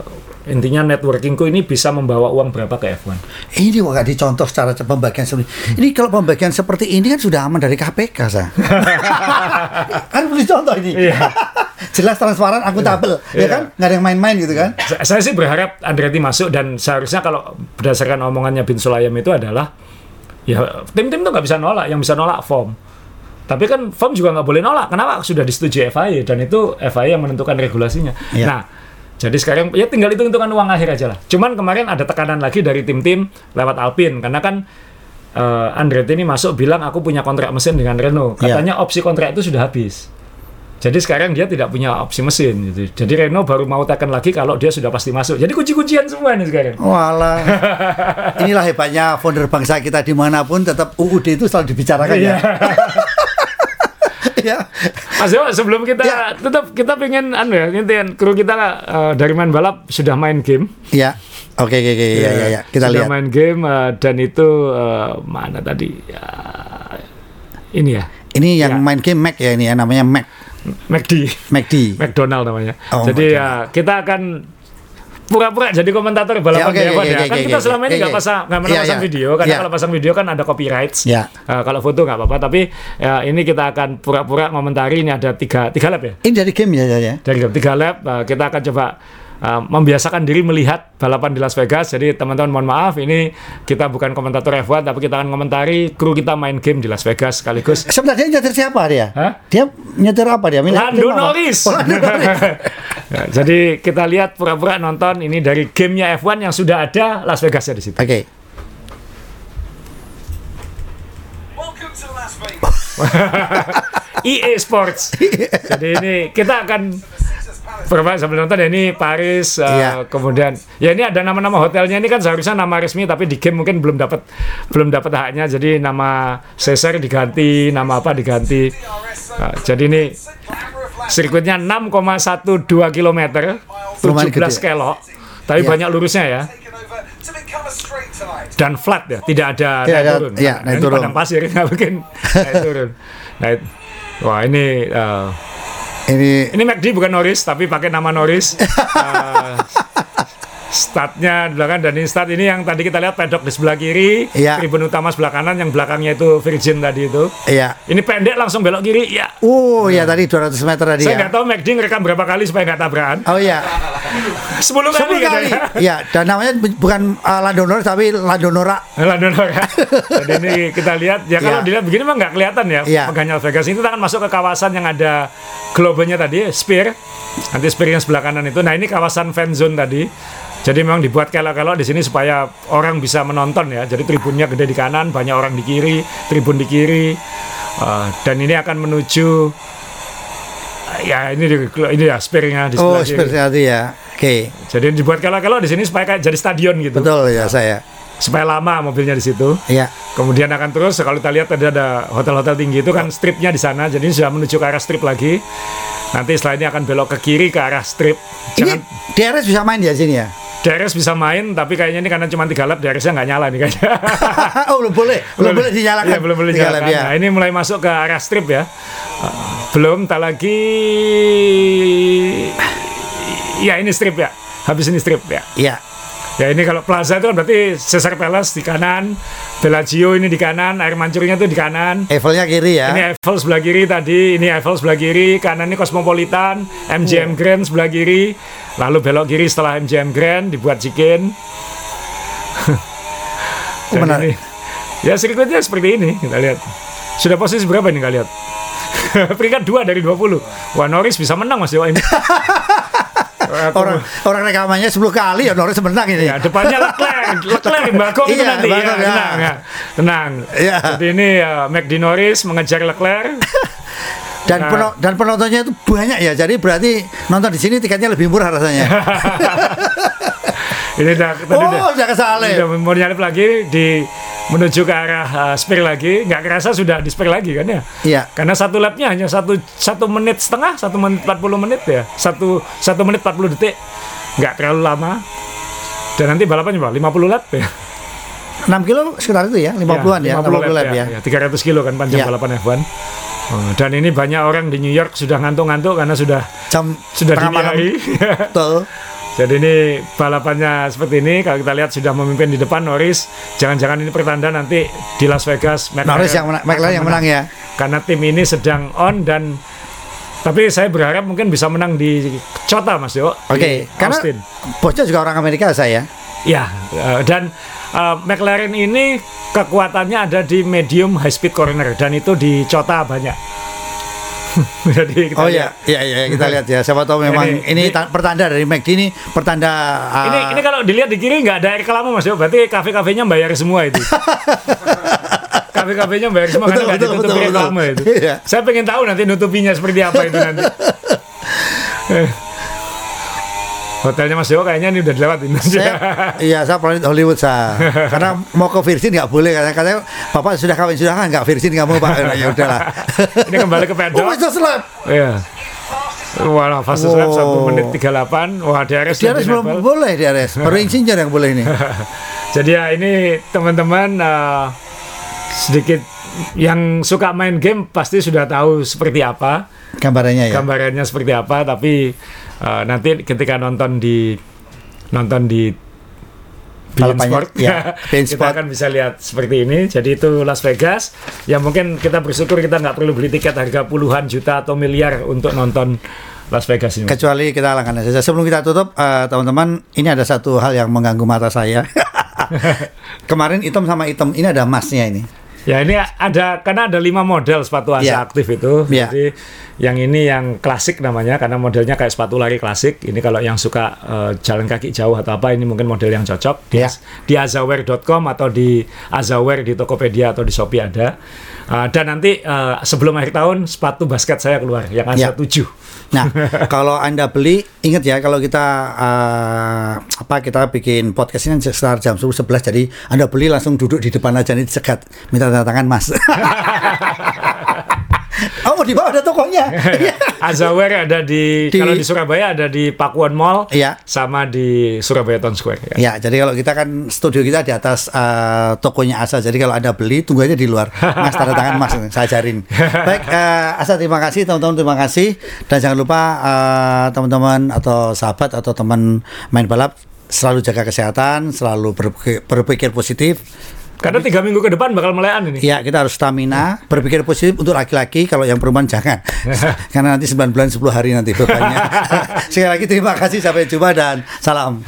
Speaker 2: intinya networkingku ini bisa membawa uang berapa ke F1.
Speaker 1: Ini kok nggak dicontoh secara pembagian seperti ini. Kalau pembagian seperti ini kan sudah aman dari KPK, sa. kan perlu contoh ini.
Speaker 2: Iya.
Speaker 1: Jelas transparan, akuntabel, ya
Speaker 2: Iya.
Speaker 1: kan? Nggak ada yang main-main gitu kan?
Speaker 2: Sa- Saya sih berharap Andretti masuk dan seharusnya kalau berdasarkan omongannya Bin Sulayem itu adalah ya tim-tim tuh nggak bisa nolak, yang bisa nolak form. Tapi kan form juga nggak boleh nolak. Kenapa? Sudah disetujui FIA dan itu FIA yang menentukan regulasinya.
Speaker 1: Iya.
Speaker 2: Nah, jadi sekarang ya tinggal hitung-hitungan uang akhir aja lah. Cuman kemarin ada tekanan lagi dari tim-tim lewat Alpine karena kan eh, Andretti ini masuk bilang aku punya kontrak mesin dengan Renault.
Speaker 1: Iya.
Speaker 2: Katanya opsi kontrak itu sudah habis. Jadi sekarang dia tidak punya opsi mesin gitu. Jadi Renault baru mau tekan lagi kalau dia sudah pasti masuk. Jadi kunci-kuncian semua nih sekarang.
Speaker 1: Walah. Inilah hebatnya founder bangsa kita di mana pun tetap UUD itu selalu dibicarakan ya. ya.
Speaker 2: Mas Dewa, sebelum kita
Speaker 1: Ya.
Speaker 2: tetap kita pengen anu ya, ngintian kru kita eh, dari main balap sudah main game.
Speaker 1: Ya. Oke, oke, oke. Ya, ya, ya. Kita
Speaker 2: sudah
Speaker 1: lihat.
Speaker 2: main game eh, dan itu eh, mana tadi? Ya, ini ya,
Speaker 1: Ini yang
Speaker 2: Ya.
Speaker 1: main game Mac ya ini ya namanya Mac.
Speaker 2: McD,
Speaker 1: McD.
Speaker 2: McDonald namanya.
Speaker 1: Oh,
Speaker 2: Jadi ya kita akan pura-pura jadi komentator balapan
Speaker 1: Ya,
Speaker 2: di F1
Speaker 1: oke,
Speaker 2: ya.
Speaker 1: oke,
Speaker 2: Kan
Speaker 1: oke,
Speaker 2: kita selama ini
Speaker 1: oke,
Speaker 2: nggak
Speaker 1: oke.
Speaker 2: pasang nggak pernah
Speaker 1: Iya,
Speaker 2: pasang
Speaker 1: iya.
Speaker 2: video karena
Speaker 1: Iya.
Speaker 2: kalau pasang video kan ada copyrights.
Speaker 1: Ya.
Speaker 2: Eh, kalau foto nggak apa-apa, tapi ya, ini kita akan pura-pura ngomentari ini ada tiga tiga lap ya.
Speaker 1: Ini dari game ya, ya, ya.
Speaker 2: dari game tiga lap uh, kita akan coba uh, membiasakan diri melihat balapan di Las Vegas. Jadi teman-teman mohon maaf ini kita bukan komentator F1 tapi kita akan komentari kru kita main game di Las Vegas sekaligus
Speaker 1: Sebenarnya nyetir siapa dia?
Speaker 2: Hah?
Speaker 1: Dia nyetir apa dia? Milih
Speaker 2: Lando? Norris.
Speaker 1: Oh, Lando Norris.
Speaker 2: Ya, jadi kita lihat pura-pura nonton ini dari gamenya F1 yang sudah ada Las Vegasnya di situ.
Speaker 1: Oke.
Speaker 3: Welcome to Las Vegas.
Speaker 2: EA Sports. Jadi ini kita akan Berapa sambil nonton ya ini Paris, uh,
Speaker 1: Iya.
Speaker 2: kemudian ya ini ada nama-nama hotelnya ini kan seharusnya nama resmi tapi di game mungkin belum dapat belum dapat haknya jadi nama Caesar diganti, nama apa diganti. Uh, jadi ini sirkuitnya 6,12 km, 17
Speaker 1: Lumayan gede.
Speaker 2: kelok, tapi
Speaker 1: Iya.
Speaker 2: banyak lurusnya ya. Dan flat ya, tidak ada
Speaker 1: Tidak
Speaker 2: naik
Speaker 1: ada-
Speaker 2: turun.
Speaker 1: iya,
Speaker 2: Nah,
Speaker 1: naik
Speaker 2: ini
Speaker 1: turun.
Speaker 2: padang pasir nggak mungkin naik turun. It- wah ini uh,
Speaker 1: Ini
Speaker 2: Ini McD bukan Norris, tapi pakai nama Norris. Statnya di belakang dan ini stat ini yang tadi kita lihat pedok di sebelah kiri,
Speaker 1: Iya.
Speaker 2: tribun utama sebelah kanan, yang belakangnya itu Virgin tadi itu.
Speaker 1: ya.
Speaker 2: Ini pendek langsung belok kiri, ya.
Speaker 1: Oh, ya tadi 200 meter tadi
Speaker 2: Saya
Speaker 1: ya.
Speaker 2: nggak tahu McD ngerekam berapa kali supaya nggak tabrakan.
Speaker 1: Oh iya.
Speaker 2: 10 kali,
Speaker 1: 10 kali.
Speaker 2: katanya.
Speaker 1: Ya, dan namanya bu- bukan uh, Landonor tapi Landonora.
Speaker 2: London ya. Jadi ini kita lihat ya kalau
Speaker 1: Iya.
Speaker 2: dilihat begini mah nggak kelihatan ya
Speaker 1: Iya.
Speaker 2: pegangnya Vegas ini kita akan masuk ke kawasan yang ada globenya tadi Spear nanti Spear yang sebelah kanan itu nah ini kawasan fan zone tadi jadi memang dibuat kelok-kelok di sini supaya orang bisa menonton ya jadi tribunnya gede di kanan banyak orang di kiri tribun di kiri Uh, dan ini akan menuju ya ini di- ini ya Spearnya di
Speaker 1: Oh,
Speaker 2: sebelah kiri
Speaker 1: seperti tadi ya. Oke.
Speaker 2: jadi dibuat kelok-kelok di sini supaya kayak jadi stadion gitu
Speaker 1: Betul ya saya.
Speaker 2: supaya lama mobilnya di situ
Speaker 1: Iya.
Speaker 2: Kemudian akan terus kalau kita lihat tadi ada hotel-hotel tinggi itu kan stripnya di sana, jadi ini sudah menuju ke arah strip lagi. Nanti setelah ini akan belok ke kiri ke arah strip.
Speaker 1: Ini
Speaker 2: Jangan
Speaker 1: DRS bisa main di sini ya?
Speaker 2: DRS bisa main, tapi kayaknya ini karena cuma tiga lap DRS-nya nggak nyala nih kayaknya.
Speaker 1: oh, belum boleh. Belum boleh dinyalakan.
Speaker 2: Iya, belum boleh dinyalakan.
Speaker 1: lap, ya.
Speaker 2: Nah, ini mulai masuk ke arah strip ya. Uh, belum, tak lagi Iya ini strip ya. Habis ini strip ya.
Speaker 1: Iya.
Speaker 2: Ya ini kalau Plaza itu kan berarti Caesar Palace di kanan, Bellagio ini di kanan, air mancurnya tuh di kanan.
Speaker 1: Eiffel-nya kiri ya.
Speaker 2: Ini Eiffel sebelah kiri tadi, ini Eiffel sebelah kiri, kanan ini Cosmopolitan, MGM Grand sebelah kiri, lalu belok kiri setelah MGM Grand dibuat chicken. Dan
Speaker 1: menarik.
Speaker 2: ini, ya sirkuitnya seperti ini kita lihat. Sudah posisi berapa ini kita lihat? Peringkat 2 dari 20. Wah Norris bisa menang Mas Dewa ini.
Speaker 1: Orang orang rekamannya 10 kali ya Norris menang ini.
Speaker 2: Ya, depannya Leclerc, Leclerc Bagong itu
Speaker 1: Iya,
Speaker 2: nanti ya,
Speaker 1: Bagong, ya.
Speaker 2: tenang ya, tenang.
Speaker 1: Iya.
Speaker 2: Jadi ini ya, McD Norris mengejar Leclerc.
Speaker 1: Dan
Speaker 2: Nah.
Speaker 1: peno- dan penontonnya itu banyak ya. Jadi berarti nonton di sini tiketnya lebih murah rasanya.
Speaker 2: ini udah tadi
Speaker 1: oh,
Speaker 2: udah,
Speaker 1: udah kesalip.
Speaker 2: udah mau nyalip lagi di menuju ke arah uh, spare lagi, nggak kerasa sudah di spare lagi kan ya?
Speaker 1: Iya.
Speaker 2: Karena satu lapnya hanya satu satu menit setengah, satu menit 40 menit ya, satu satu menit 40 detik, nggak terlalu lama. Dan nanti balapannya berapa? 50 lap ya?
Speaker 1: 6 kilo sekitar itu ya, 50-an ya, 50 lap ya.
Speaker 2: ya. 300 kilo kan panjang
Speaker 1: Ya.
Speaker 2: balapan F1. Oh, dan ini banyak orang di New York sudah ngantuk-ngantuk karena sudah
Speaker 1: Jam
Speaker 2: sudah dini hari.
Speaker 1: Betul.
Speaker 2: Jadi ini balapannya seperti ini. Kalau kita lihat sudah memimpin di depan Norris. Jangan-jangan ini pertanda nanti di Las Vegas McLaren
Speaker 1: Norris yang menang, McLaren yang menang ya.
Speaker 2: Karena tim ini sedang on dan tapi saya berharap mungkin bisa menang di Cota Mas Yo.
Speaker 1: Oke,
Speaker 2: di
Speaker 1: karena
Speaker 2: Austin.
Speaker 1: bosnya juga orang Amerika saya.
Speaker 2: Ya, eh, dan eh, McLaren ini kekuatannya ada di medium high speed corner dan itu di Cota banyak. Jadi kita
Speaker 1: Oh iya, iya, iya kita lihat ya. Siapa tahu memang
Speaker 2: Ini-
Speaker 1: ini,
Speaker 2: ini-
Speaker 1: ta- pertanda dari McD ini pertanda ah,
Speaker 2: Ini ini kalau dilihat di kiri nggak ada air kelama Mas Yo, berarti kafe-kafenya bayar semua itu. Kafe-kafenya bayar semua
Speaker 1: Betul,
Speaker 2: karena nggak ditutup reklame
Speaker 1: betul.
Speaker 2: itu.
Speaker 1: Iya.
Speaker 2: Saya pengen tahu nanti nutupinya seperti apa itu nanti. Hotelnya Mas Dewa kayaknya ini udah dilewatin.
Speaker 1: saya, iya saya planet Hollywood saya karena mau ke Virgin nggak boleh katanya katanya bapak sudah kawin sudah kan nggak Virgin nggak mau pak ya udahlah
Speaker 2: ini kembali ke pedok.
Speaker 1: oh bisa selap
Speaker 2: Iya. Wah, fase
Speaker 1: Wow.
Speaker 2: lap 1 menit 38. Wah, DRS di
Speaker 1: belum boleh harus baru insinyur yang boleh ini
Speaker 2: Jadi ya ini teman-teman eh, sedikit yang suka main game pasti sudah tahu seperti apa
Speaker 1: gambarannya ya?
Speaker 2: Gambarannya seperti apa tapi eh, nanti ketika nonton di nonton di Bein Sport
Speaker 1: ya, Bein
Speaker 2: kita akan bisa lihat seperti ini. Jadi itu Las Vegas. Yang mungkin kita bersyukur kita nggak perlu beli tiket harga puluhan juta atau miliar untuk nonton Las Vegas ini.
Speaker 1: Kecuali kita langganan saja sebelum kita tutup eh, teman-teman ini ada satu hal yang mengganggu mata saya. Kemarin hitam sama hitam ini ada emasnya ini
Speaker 2: Ya ini ada karena ada lima model sepatu asa
Speaker 1: Iya.
Speaker 2: aktif itu.
Speaker 1: Iya.
Speaker 2: Jadi yang ini yang klasik namanya karena modelnya kayak sepatu lari klasik. Ini kalau yang suka eh, jalan kaki jauh atau apa ini mungkin model yang cocok di,
Speaker 1: Iya.
Speaker 2: di azaware.com atau di azaware di Tokopedia atau di Shopee ada. Eh, dan nanti eh, sebelum akhir tahun sepatu basket saya keluar yang asa
Speaker 1: Iya.
Speaker 2: 7.
Speaker 1: Nah, kalau anda beli, ingat ya kalau kita eh, apa kita bikin podcast ini sekitar jam 10 11 jadi anda beli langsung duduk di depan aja nih cegat minta tanda tangan mas. oh di bawah ada tokonya. Iya.
Speaker 2: Azaware ada di,
Speaker 1: Di-
Speaker 2: kalau di Surabaya ada di Pakuan Mall
Speaker 1: Iya.
Speaker 2: sama di Surabaya Town Square. Ya.
Speaker 1: Ya, jadi kalau kita kan studio kita di atas eh, tokonya Asa. Jadi kalau Anda beli, tunggu aja di luar. Mas tanda tangan Mas, saya ajarin. Baik, eh, Asa terima kasih, teman-teman terima kasih. Dan jangan lupa eh, teman-teman atau sahabat atau teman main balap selalu jaga kesehatan, selalu berpikir, berpikir positif.
Speaker 2: Karena tiga minggu ke depan bakal melean ini.
Speaker 1: Ya, kita harus stamina, berpikir positif untuk laki-laki, kalau yang perempuan jangan. Karena nanti 9 bulan 10 hari nanti bebannya. Sekali lagi terima kasih, sampai jumpa dan salam.